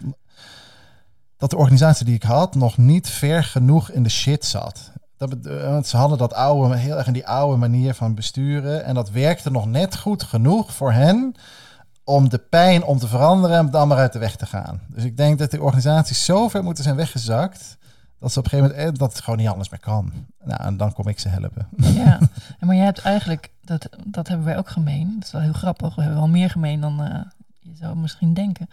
Dat de organisatie die ik had nog niet ver genoeg in de shit zat. Dat, eh, want ze hadden dat oude, heel erg in die oude manier van besturen. En dat werkte nog net goed genoeg voor hen om de pijn om te veranderen en dan maar uit de weg te gaan. Dus ik denk dat de organisaties zo ver moeten zijn weggezakt. Dat ze op een gegeven moment eh, dat het gewoon niet anders meer kan. Nou, en dan kom ik ze helpen. Ja, maar jij hebt eigenlijk, dat, dat hebben wij ook gemeen. Dat is wel heel grappig. We hebben wel meer gemeen dan eh, je zou misschien denken.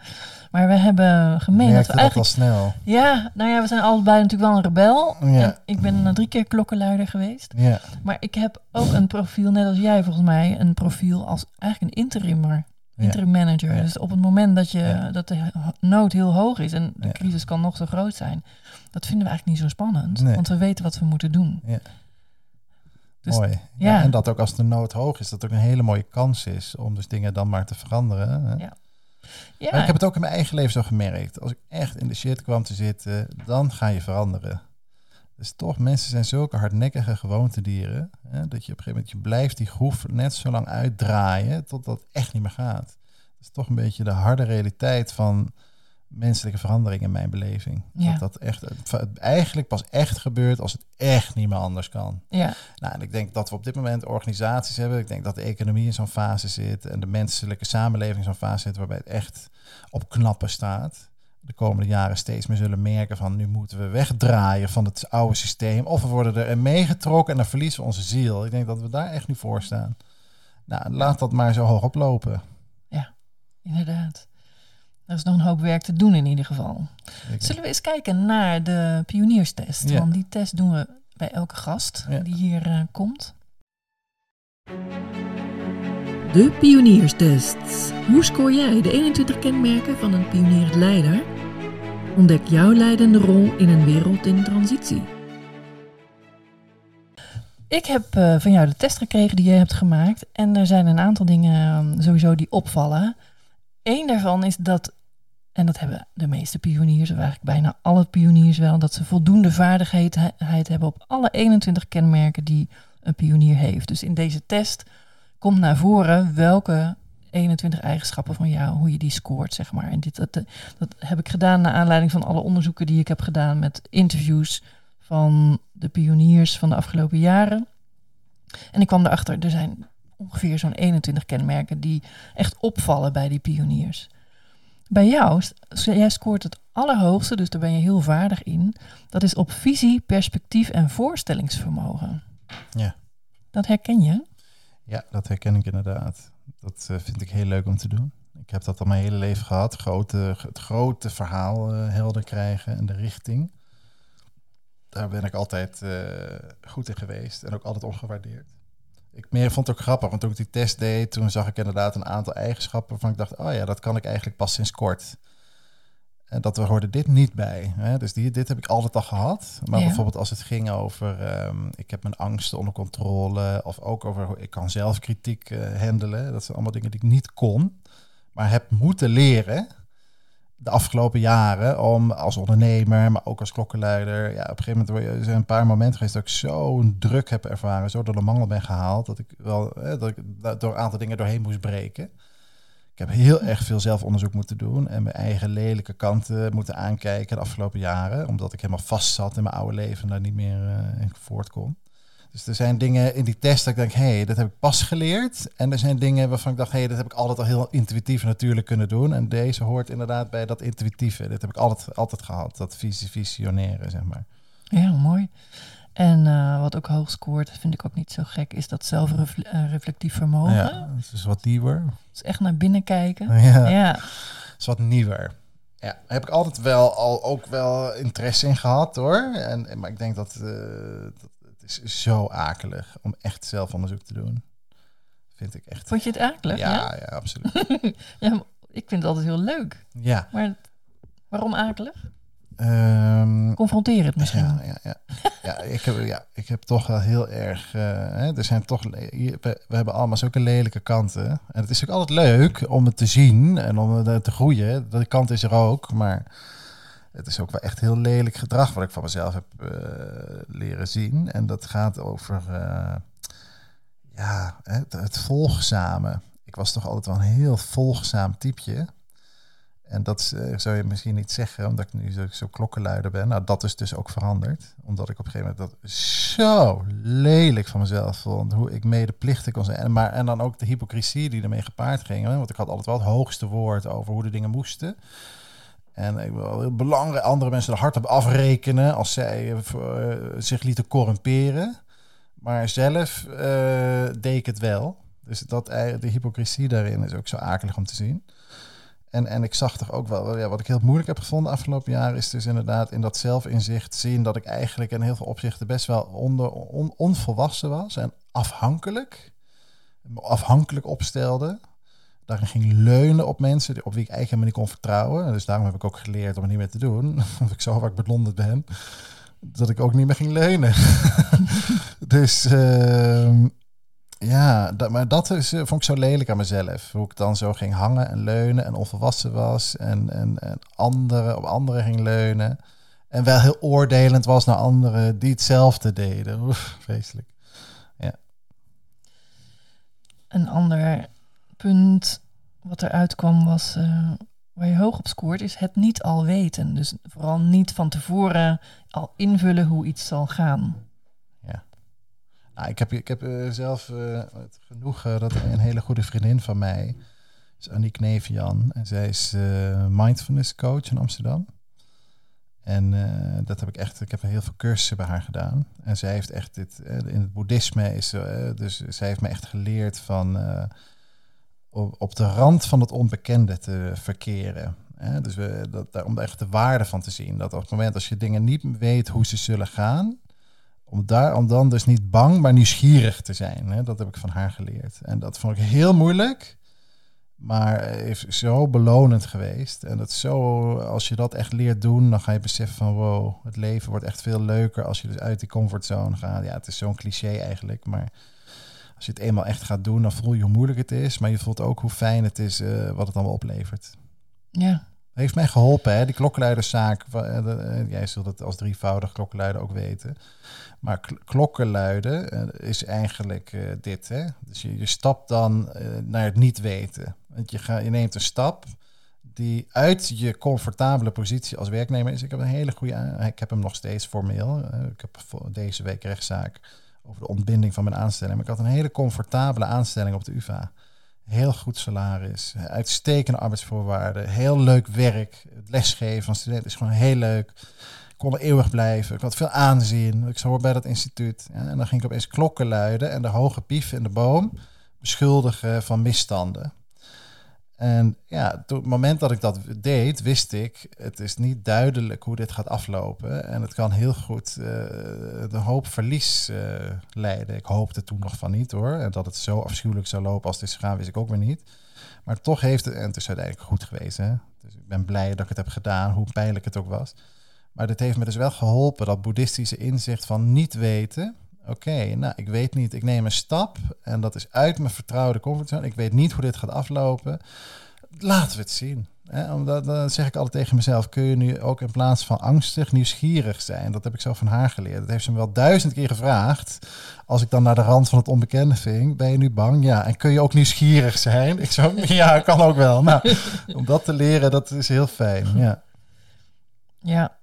Maar we hebben gemeen dat we dat al eigenlijk... snel. Ja, nou ja, we zijn allebei natuurlijk wel een rebel. Ja. En ik ben drie keer klokkenluider geweest. Ja, Maar ik heb ook een profiel, net als jij volgens mij, een profiel als eigenlijk een interimmer. ja. Interim manager. Dus op het moment dat, je, dat de nood heel hoog is en de crisis kan nog zo groot zijn, dat vinden we eigenlijk niet zo spannend. Nee. Want we weten wat we moeten doen. Ja. Dus- Mooi. Ja. ja. En dat ook als de nood hoog is, dat ook een hele mooie kans is om dus dingen dan maar te veranderen. Hè? Ja. Ja, Maar ik heb het ook in mijn eigen leven zo gemerkt. Als ik echt in de shit kwam te zitten, dan ga je veranderen. Dus toch, mensen zijn zulke hardnekkige gewoontedieren. Hè, dat je op een gegeven moment, je blijft die groef net zo lang uitdraaien totdat het echt niet meer gaat. Dat is toch een beetje de harde realiteit van menselijke verandering in mijn beleving. Ja. Dat dat echt het eigenlijk pas echt gebeurt als het echt niet meer anders kan. ja, Nou, en ik denk dat we op dit moment organisaties hebben. Ik denk dat de economie in zo'n fase zit en de menselijke samenleving in zo'n fase zit waarbij het echt op knappen staat. De komende jaren steeds meer zullen merken van nu moeten we wegdraaien van het oude systeem. Of we worden erin meegetrokken en dan verliezen we onze ziel. Ik denk dat we daar echt nu voor staan. Nou, laat dat maar zo hoog oplopen. inderdaad. Er is nog een hoop werk te doen in ieder geval. Zullen we eens kijken naar de pionierstest? Ja. Want die test doen we bij elke gast Ja. die hier eh, komt. De pionierstests. Hoe scoor jij de 21 kenmerken van een pionierend leider? Ontdek jouw leidende rol in een wereld in transitie. Ik heb eh, van jou de test gekregen die je hebt gemaakt. En er zijn een aantal dingen eh, sowieso die opvallen. Eén daarvan is dat, en dat hebben de meeste pioniers, of eigenlijk bijna alle pioniers wel, dat ze voldoende vaardigheid hebben op alle 21 kenmerken die een pionier heeft. Dus in deze test komt naar voren welke 21 eigenschappen van jou, hoe je die scoort, zeg maar. En dit, dat, dat heb ik gedaan naar aanleiding van alle onderzoeken die ik heb gedaan met interviews van de pioniers van de afgelopen jaren. En ik kwam erachter, er zijn ongeveer zo'n 21 kenmerken die echt opvallen bij die pioniers. Bij jou, jij scoort het allerhoogste, dus daar ben je heel vaardig in. Dat is op visie, perspectief en voorstellingsvermogen. Ja. Dat herken je? Ja, dat herken ik inderdaad. Dat eh, vind ik heel leuk om te doen. Ik heb dat al mijn hele leven gehad. Grote, het grote verhaal eh, helder krijgen en de richting. Daar ben ik altijd eh, goed in geweest en ook altijd ongewaardeerd. Ik meer vond het ook grappig, want toen ik die test deed, toen zag ik inderdaad een aantal eigenschappen waarvan ik dacht, oh ja, dat kan ik eigenlijk pas sinds kort. En dat we hoorden dit niet bij. Hè? Dus die, dit heb ik altijd al gehad. Maar Ja. bijvoorbeeld als het ging over, ehm, ik heb mijn angsten onder controle. Of ook over, ik kan zelf kritiek eh, handelen. Dat zijn allemaal dingen die ik niet kon. Maar heb moeten leren de afgelopen jaren om als ondernemer, maar ook als klokkenluider. Ja, op een gegeven moment je- er zijn een paar momenten geweest dat ik zo'n druk heb ervaren, zo door de mangel ben gehaald, dat ik wel dat ik door een aantal dingen doorheen moest breken. Ik heb heel erg veel zelfonderzoek moeten doen en mijn eigen lelijke kanten moeten aankijken de afgelopen jaren, omdat ik helemaal vast zat in mijn oude leven en daar niet meer eh, in voort kon. Dus er zijn dingen in die test dat ik denk, hé, hey, dat heb ik pas geleerd. En er zijn dingen waarvan ik dacht, hé, hey, dat heb ik altijd al heel intuïtief en natuurlijk kunnen doen. En deze hoort inderdaad bij dat intuïtieve. Dit heb ik altijd, altijd gehad, dat vis- visioneren, zeg maar. Ja, mooi. En eh, wat ook hoog scoort, vind ik ook niet zo gek, is dat zelfreflectief vermogen. Ja, het is wat nieuwer. Dus echt naar binnen kijken. Ja, Ja, het is wat nieuwer. Ja, heb ik altijd wel al ook wel interesse in gehad hoor. En, en- maar ik denk dat, eh, dat het is zo akelig om echt zelfonderzoek te doen. Vind ik echt. Vond je het akelig? Ja, ja, ja, absoluut. Ja, ik vind het altijd heel leuk. ja. Maar waarom akelig? Ehm, Confronteer het misschien. Ja, ja, ja. ja, ik heb, ja, ik heb toch wel heel erg. eh, hè, er zijn toch. We, we hebben allemaal zulke lelijke kanten. En het is ook altijd leuk om het te zien en om het te groeien. Die kant is er ook. Maar het is ook wel echt heel lelijk gedrag wat ik van mezelf heb eh, leren zien. En dat gaat over. eh, ja, het, het volgzame. Ik was toch altijd wel een heel volgzaam typeje. En dat eh, zou je misschien niet zeggen, omdat ik nu zo, klokkenluider ben. Nou, dat is dus ook veranderd. Omdat ik op een gegeven moment dat zo lelijk van mezelf vond. Hoe ik medeplichtig kon zijn. En, maar, en dan ook de hypocrisie die ermee gepaard ging. Want ik had altijd wel het hoogste woord over hoe de dingen moesten. En ik wil heel belangrijk andere mensen er hard op afrekenen als zij eh, eh, zich lieten corrumperen. Maar zelf eh, deed ik het wel. Dus dat, de hypocrisie daarin is ook zo akelig om te zien. En, en ik zag toch ook wel, ja, wat ik heel moeilijk heb gevonden afgelopen jaar, is dus inderdaad in dat zelfinzicht zien dat ik eigenlijk in heel veel opzichten best wel onvolwassen was en afhankelijk. Afhankelijk opstelde. Daarin ging leunen op mensen op wie ik eigenlijk helemaal niet kon vertrouwen. Dus daarom heb ik ook geleerd om het niet meer te doen. Omdat ik zo vaak bedonderd ben. Dat ik ook niet meer ging leunen. dus ehm, ja, dat, maar dat is, eh, vond ik zo lelijk aan mezelf. Hoe ik dan zo ging hangen en leunen en onvolwassen was. En, en, en anderen, op anderen ging leunen. En wel heel oordelend was naar anderen die hetzelfde deden. Oef, vreselijk. Een ander punt wat eruit kwam was, eh, waar je hoog op scoort, is het niet al weten. Dus vooral niet van tevoren al invullen hoe iets zal gaan. Nou, ik heb, ik heb eh, zelf het genoegen dat een hele goede vriendin van mij is Aniek Nevian. En zij is mindfulness coach in Amsterdam. En dat heb ik echt, ik heb heel veel cursussen bij haar gedaan. En zij heeft echt dit, in het boeddhisme is, eh, dus zij heeft me echt geleerd van op, op de rand van het onbekende te verkeren. Hè? Dus we, om echt de waarde van te zien. Dat op het moment als je dingen niet weet hoe ze zullen gaan, om, daar, om dan dus niet bang, maar nieuwsgierig te zijn. Hè? Dat heb ik van haar geleerd. En dat vond ik heel moeilijk, maar is zo belonend geweest. En dat zo, als je dat echt leert doen, dan ga je beseffen van wow, het leven wordt echt veel leuker als je dus uit die comfortzone gaat. Ja, het is zo'n cliché eigenlijk, maar als je het eenmaal echt gaat doen, dan voel je hoe moeilijk het is, maar je voelt ook hoe fijn het is, eh, wat het allemaal oplevert. Ja, heeft mij geholpen, hè? die klokkenluiderszaak. eh, eh, Jij zult het als drievoudig klokkenluider ook weten. Maar kl- klokkenluiden is eigenlijk dit. Hè? Dus je, je stapt dan naar het niet weten. Want je, ga, je neemt een stap die uit je comfortabele positie als werknemer is. Ik heb een hele goede... Ik heb hem nog steeds formeel. Ik heb deze week rechtszaak over de ontbinding van mijn aanstelling. Maar ik had een hele comfortabele aanstelling op de UvA. Heel goed salaris, uitstekende arbeidsvoorwaarden, heel leuk werk. Het lesgeven van studenten is gewoon heel leuk. Ik kon er eeuwig blijven. Ik had veel aanzien. Ik hoor bij dat instituut. En dan ging ik opeens klokken luiden en de hoge pief in de boom beschuldigen van misstanden. En ja, op het moment dat ik dat deed, wist ik, het is niet duidelijk hoe dit gaat aflopen. En het kan heel goed eh, de hoop verlies eh, leiden. Ik hoopte toen nog van niet hoor. En dat het zo afschuwelijk zou lopen als het is gegaan, wist ik ook weer niet. Maar toch heeft het, en het is uiteindelijk goed geweest. Hè? Dus ik ben blij dat ik het heb gedaan, hoe pijnlijk het ook was. Maar dit heeft me dus wel geholpen, dat boeddhistische inzicht van niet weten. Oké, nou, ik weet niet, ik neem een stap en dat is uit mijn vertrouwde comfortzone. Ik weet niet hoe dit gaat aflopen. Laten we het zien. Hè? Omdat, dan zeg ik altijd tegen mezelf, kun je nu ook in plaats van angstig nieuwsgierig zijn? Dat heb ik zo van haar geleerd. Dat heeft ze me wel duizend keer gevraagd. Als ik dan naar de rand van het onbekende ving, ben je nu bang? Ja, en kun je ook nieuwsgierig zijn? Ik zo, ja, kan ook wel. Nou, om dat te leren, dat is heel fijn. Ja. ja.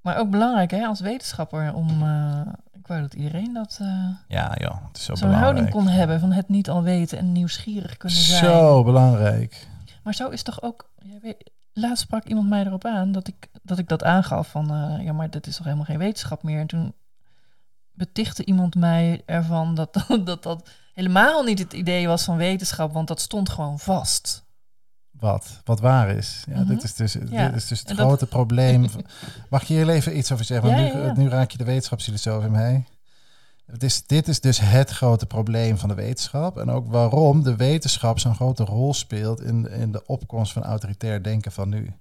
Maar ook belangrijk hè, als wetenschapper om... eh, wou dat iedereen dat eh, Ja, joh, het is zo zo'n belangrijk. houding kon hebben van het niet al weten en nieuwsgierig kunnen zijn. Zo belangrijk. Maar zo is toch ook. ja, weet- laatst sprak iemand mij erop aan dat ik dat, ik dat aangaf van eh, ja, maar dit is toch helemaal geen wetenschap meer. En toen betichtte iemand mij ervan dat dat, dat dat helemaal niet het idee was van wetenschap, want dat stond gewoon vast. Wat, wat waar is. Ja, Mhm. dit is dus, Ja, dit is dus het en dat- grote probleem. Mag ik hier even iets over zeggen? Want Ja, nu, ja, ja. nu raak je de wetenschapsfilosoof in mij. Het is, dit is dus het grote probleem van de wetenschap. En ook waarom de wetenschap zo'n grote rol speelt in, in de opkomst van autoritair denken van nu.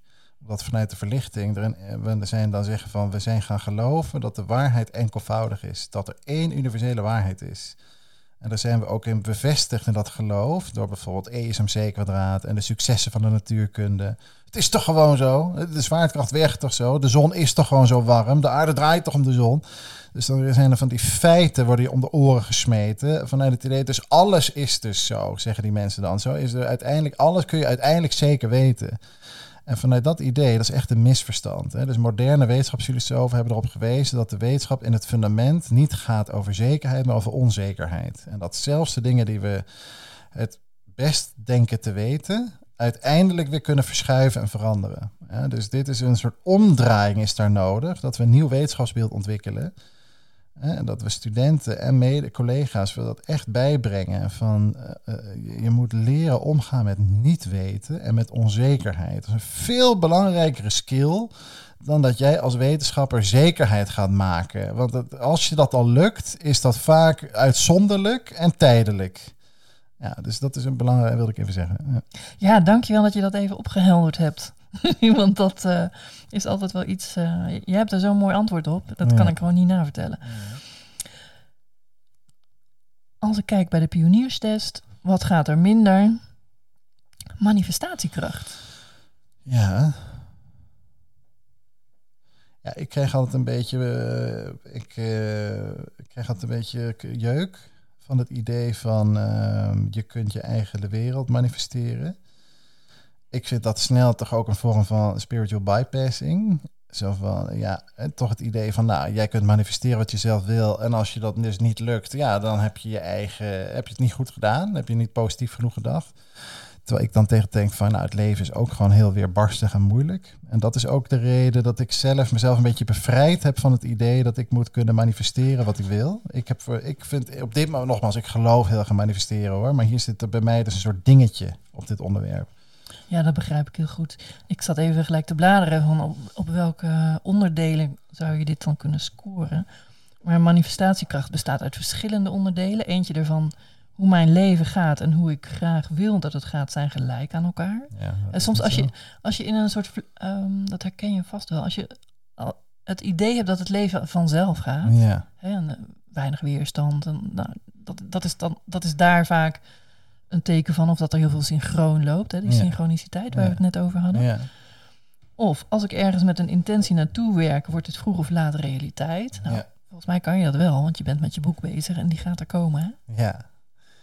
Omdat vanuit de verlichting erin, we zijn dan zeggen van we zijn gaan geloven dat de waarheid enkelvoudig is. Dat er één universele waarheid is. En daar zijn we ook in bevestigd in dat geloof. Door bijvoorbeeld E is mc kwadraat en de successen van de natuurkunde. Het is toch gewoon zo. De zwaartekracht werkt toch zo. De zon is toch gewoon zo warm. De aarde draait toch om de zon. Dus dan zijn er van die feiten worden je om de oren gesmeten. Vanuit het idee, dus alles is dus zo, zeggen die mensen dan. Zo is er uiteindelijk, alles kun je uiteindelijk zeker weten. En vanuit dat idee, dat is echt een misverstand. Hè? Dus moderne wetenschapsfilosofen hebben erop gewezen dat de wetenschap in het fundament niet gaat over zekerheid, maar over onzekerheid. En dat zelfs de dingen die we het best denken te weten, uiteindelijk weer kunnen verschuiven en veranderen. Dus dit is een soort omdraaiing is daar nodig, dat we een nieuw wetenschapsbeeld ontwikkelen. Dat we studenten en mede collega's wil dat echt bijbrengen. Van uh, je moet leren omgaan met niet weten en met onzekerheid. Dat is een veel belangrijkere skill dan dat jij als wetenschapper zekerheid gaat maken. Want als je dat al lukt, is dat vaak uitzonderlijk en tijdelijk. Ja, dus dat is een belangrijk, wilde ik even zeggen. Ja, ja dankjewel dat je dat even opgehelderd hebt. Want dat uh, is altijd wel iets. Uh, je hebt er zo'n mooi antwoord op. Dat kan ik gewoon niet navertellen. Ja. Als ik kijk bij de pionierstest, wat gaat er minder? Manifestatiekracht. Ja. Ja, ik krijg altijd een beetje. Uh, ik, ik krijg altijd een beetje jeuk van het idee van ehm, je kunt je eigen wereld manifesteren ik vind dat snel toch ook een vorm van spiritual bypassing. Zo van, ja, toch het idee van, nou, jij kunt manifesteren wat je zelf wil. En als je dat dus niet lukt, ja, dan heb je je eigen, heb je het niet goed gedaan. Heb je niet positief genoeg gedacht. Terwijl ik dan tegen denk van, nou, het leven is ook gewoon heel weerbarstig en moeilijk. En dat is ook de reden dat ik zelf mezelf een beetje bevrijd heb van het idee dat ik moet kunnen manifesteren wat ik wil. Ik, heb, ik vind op dit moment, nogmaals, ik geloof heel erg manifesteren hoor. Maar hier zit er bij mij dus een soort dingetje op dit onderwerp. Ja, dat begrijp ik heel goed. Ik zat even gelijk te bladeren van op, op welke onderdelen zou je dit dan kunnen scoren. Maar manifestatiekracht bestaat uit verschillende onderdelen. Eentje ervan, hoe mijn leven gaat en hoe ik graag wil dat het gaat, zijn gelijk aan elkaar. Ja, en soms als je, als je in een soort, um, dat herken je vast wel, als je het idee hebt dat het leven vanzelf gaat, ja. hè, en, uh, weinig weerstand, en, nou, dat, dat, is dan, dat is daar vaak een teken van of dat er heel veel synchroon loopt. Hè, die synchroniciteit waar we het net over hadden. Ja. Of als ik ergens met een intentie naartoe werk, wordt het vroeg of laat realiteit. Nou, volgens mij kan je dat wel, want je bent met je boek bezig en die gaat er komen. Hè? Ja.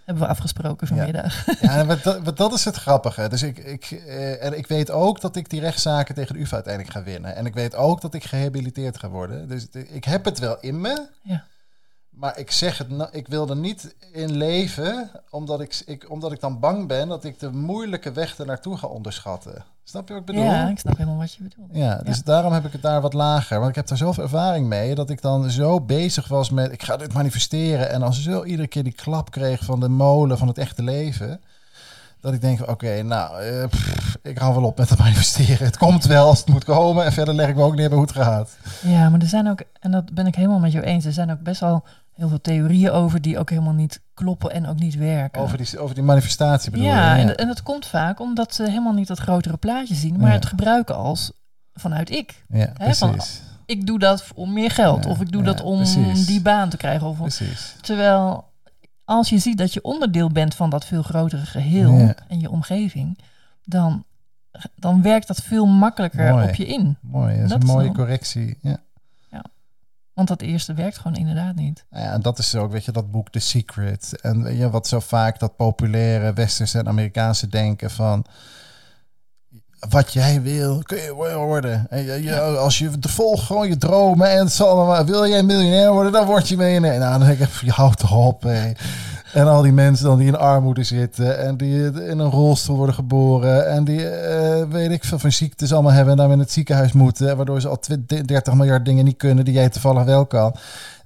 Hebben we afgesproken vanmiddag. Ja, ja dat, dat, is het grappige. Dus ik, ik, eh, en ik weet ook dat ik die rechtszaken tegen de UvA uiteindelijk ga winnen. En ik weet ook dat ik gehabiliteerd ga worden. Dus ik heb het wel in me. Ja. Maar ik zeg het, ik wil er niet in leven, omdat ik, ik, omdat ik dan bang ben dat ik de moeilijke weg er naartoe ga onderschatten. Snap je wat ik bedoel? Ja, ik snap helemaal wat je bedoelt. Ja, dus daarom heb ik het daar wat lager. Want ik heb daar zoveel ervaring mee dat ik dan zo bezig was met, ik ga dit manifesteren. En als zo iedere keer die klap kreeg van de molen van het echte leven. Dat ik denk, oké, nou, uh, ik hou wel op met het manifesteren. Het komt wel als het moet komen. En verder leg ik me ook neer bij hoe het gaat. Ja, maar er zijn ook, en dat ben ik helemaal met jou eens, er zijn ook best wel heel veel theorieën over die ook helemaal niet kloppen en ook niet werken. Over die, over die manifestatie bedoel ja, je? Ja, en, en dat komt vaak omdat ze helemaal niet dat grotere plaatje zien, maar het gebruiken als vanuit ik. Ja, precies. Van, ik doe dat om meer geld, of ik doe dat om die baan te krijgen. Of, precies. Terwijl als je ziet dat je onderdeel bent van dat veel grotere geheel en je omgeving, dan, dan werkt dat veel makkelijker op je in. Mooi, dat is een mooie correctie. Ja. Want dat eerste werkt gewoon inderdaad niet. Ja, en dat is ook, weet je, dat boek The Secret. En weet je, wat zo vaak dat populaire westerse en Amerikaanse denken van wat jij wil, kun je worden. En je, je, als je volgt gewoon je dromen en het zal wil jij miljonair worden, dan word je miljonair. Nou, dan denk ik, je houdt toch op. En al die mensen dan die in armoede zitten en die in een rolstoel worden geboren en die, uh, weet ik veel, van ziektes allemaal hebben en dan in het ziekenhuis moeten, waardoor ze al 30 miljard dingen niet kunnen die jij toevallig wel kan.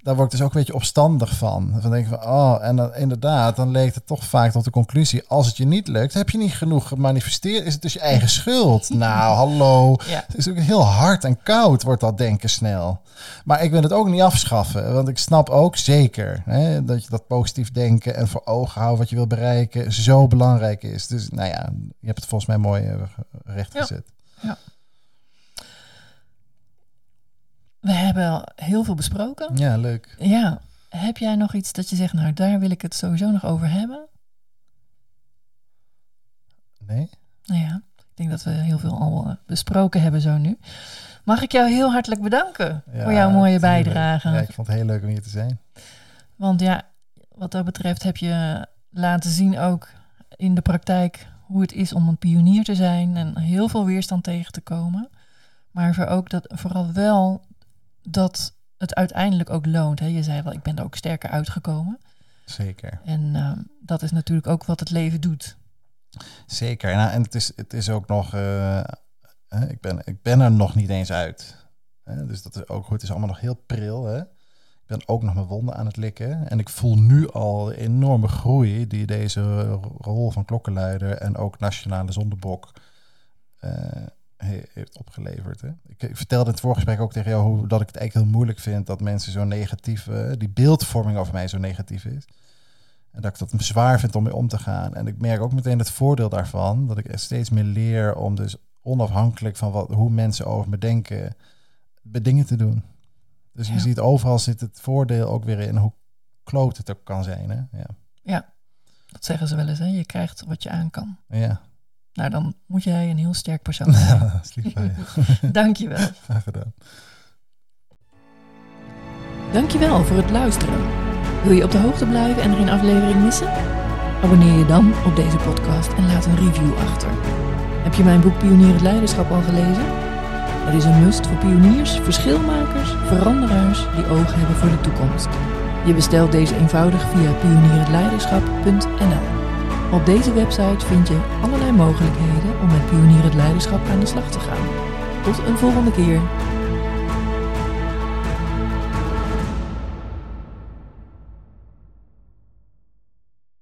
Daar word ik dus ook een beetje opstandig van. Dan denk van, oh, en dan, inderdaad, dan leek het toch vaak tot de conclusie, als het je niet lukt, heb je niet genoeg gemanifesteerd, is het dus je eigen schuld. nou, hallo. Ja. Het is ook heel hard en koud, wordt dat denken snel. Maar ik wil het ook niet afschaffen, want ik snap ook zeker hè, dat je dat positief denken en voor ogen houden wat je wil bereiken zo belangrijk is. Dus nou ja, je hebt het volgens mij mooi uh, rechtgezet. Ja. We hebben heel veel besproken. Ja, leuk. Ja. Heb jij nog iets dat je zegt, nou daar wil ik het sowieso nog over hebben? Nee? Nou ja, ik denk dat we heel veel al uh, besproken hebben zo nu. Mag ik jou heel hartelijk bedanken ja, voor jouw mooie bijdrage. Ja, ik vond het heel leuk om hier te zijn. Want ja, wat dat betreft heb je laten zien ook in de praktijk hoe het is om een pionier te zijn en heel veel weerstand tegen te komen. Maar voor ook dat, vooral wel dat het uiteindelijk ook loont. Hè? Je zei wel, ik ben er ook sterker uitgekomen. Zeker. En uh, dat is natuurlijk ook wat het leven doet. Zeker. Nou, en het is, het is ook nog, uh, ik, ben, ik ben er nog niet eens uit. Hè? Dus dat is ook goed. Het is allemaal nog heel pril. Hè? Ik ben ook nog mijn wonden aan het likken. En ik voel nu al de enorme groei die deze rol van klokkenluider en ook nationale zondebok uh, heeft opgeleverd. Hè? Ik, vertelde in het voorgesprek ook tegen jou hoe dat ik het eigenlijk heel moeilijk vind dat mensen zo negatief, uh, die beeldvorming over mij zo negatief is. En dat ik dat zwaar vind om mee om te gaan. En ik merk ook meteen het voordeel daarvan, dat ik steeds meer leer om dus onafhankelijk van wat, hoe mensen over me denken, dingen te doen. Dus ja. je ziet overal zit het voordeel ook weer in hoe kloot het ook kan zijn. Hè? Ja. ja, dat zeggen ze wel eens. Hè? Je krijgt wat je aan kan. Ja. Nou, dan moet jij een heel sterk persoon zijn. Ja, dat is lief van je. Dank je wel. Graag gedaan. Dank je wel voor het luisteren. Wil je op de hoogte blijven en er geen aflevering missen? Abonneer je dan op deze podcast en laat een review achter. Heb je mijn boek Pionier het Leiderschap al gelezen? Het is een must voor pioniers, verschilmakers, veranderaars die ogen hebben voor de toekomst. Je bestelt deze eenvoudig via pionierhetleiderschap.nl. Op deze website vind je allerlei mogelijkheden om met Pionier het Leiderschap aan de slag te gaan. Tot een volgende keer.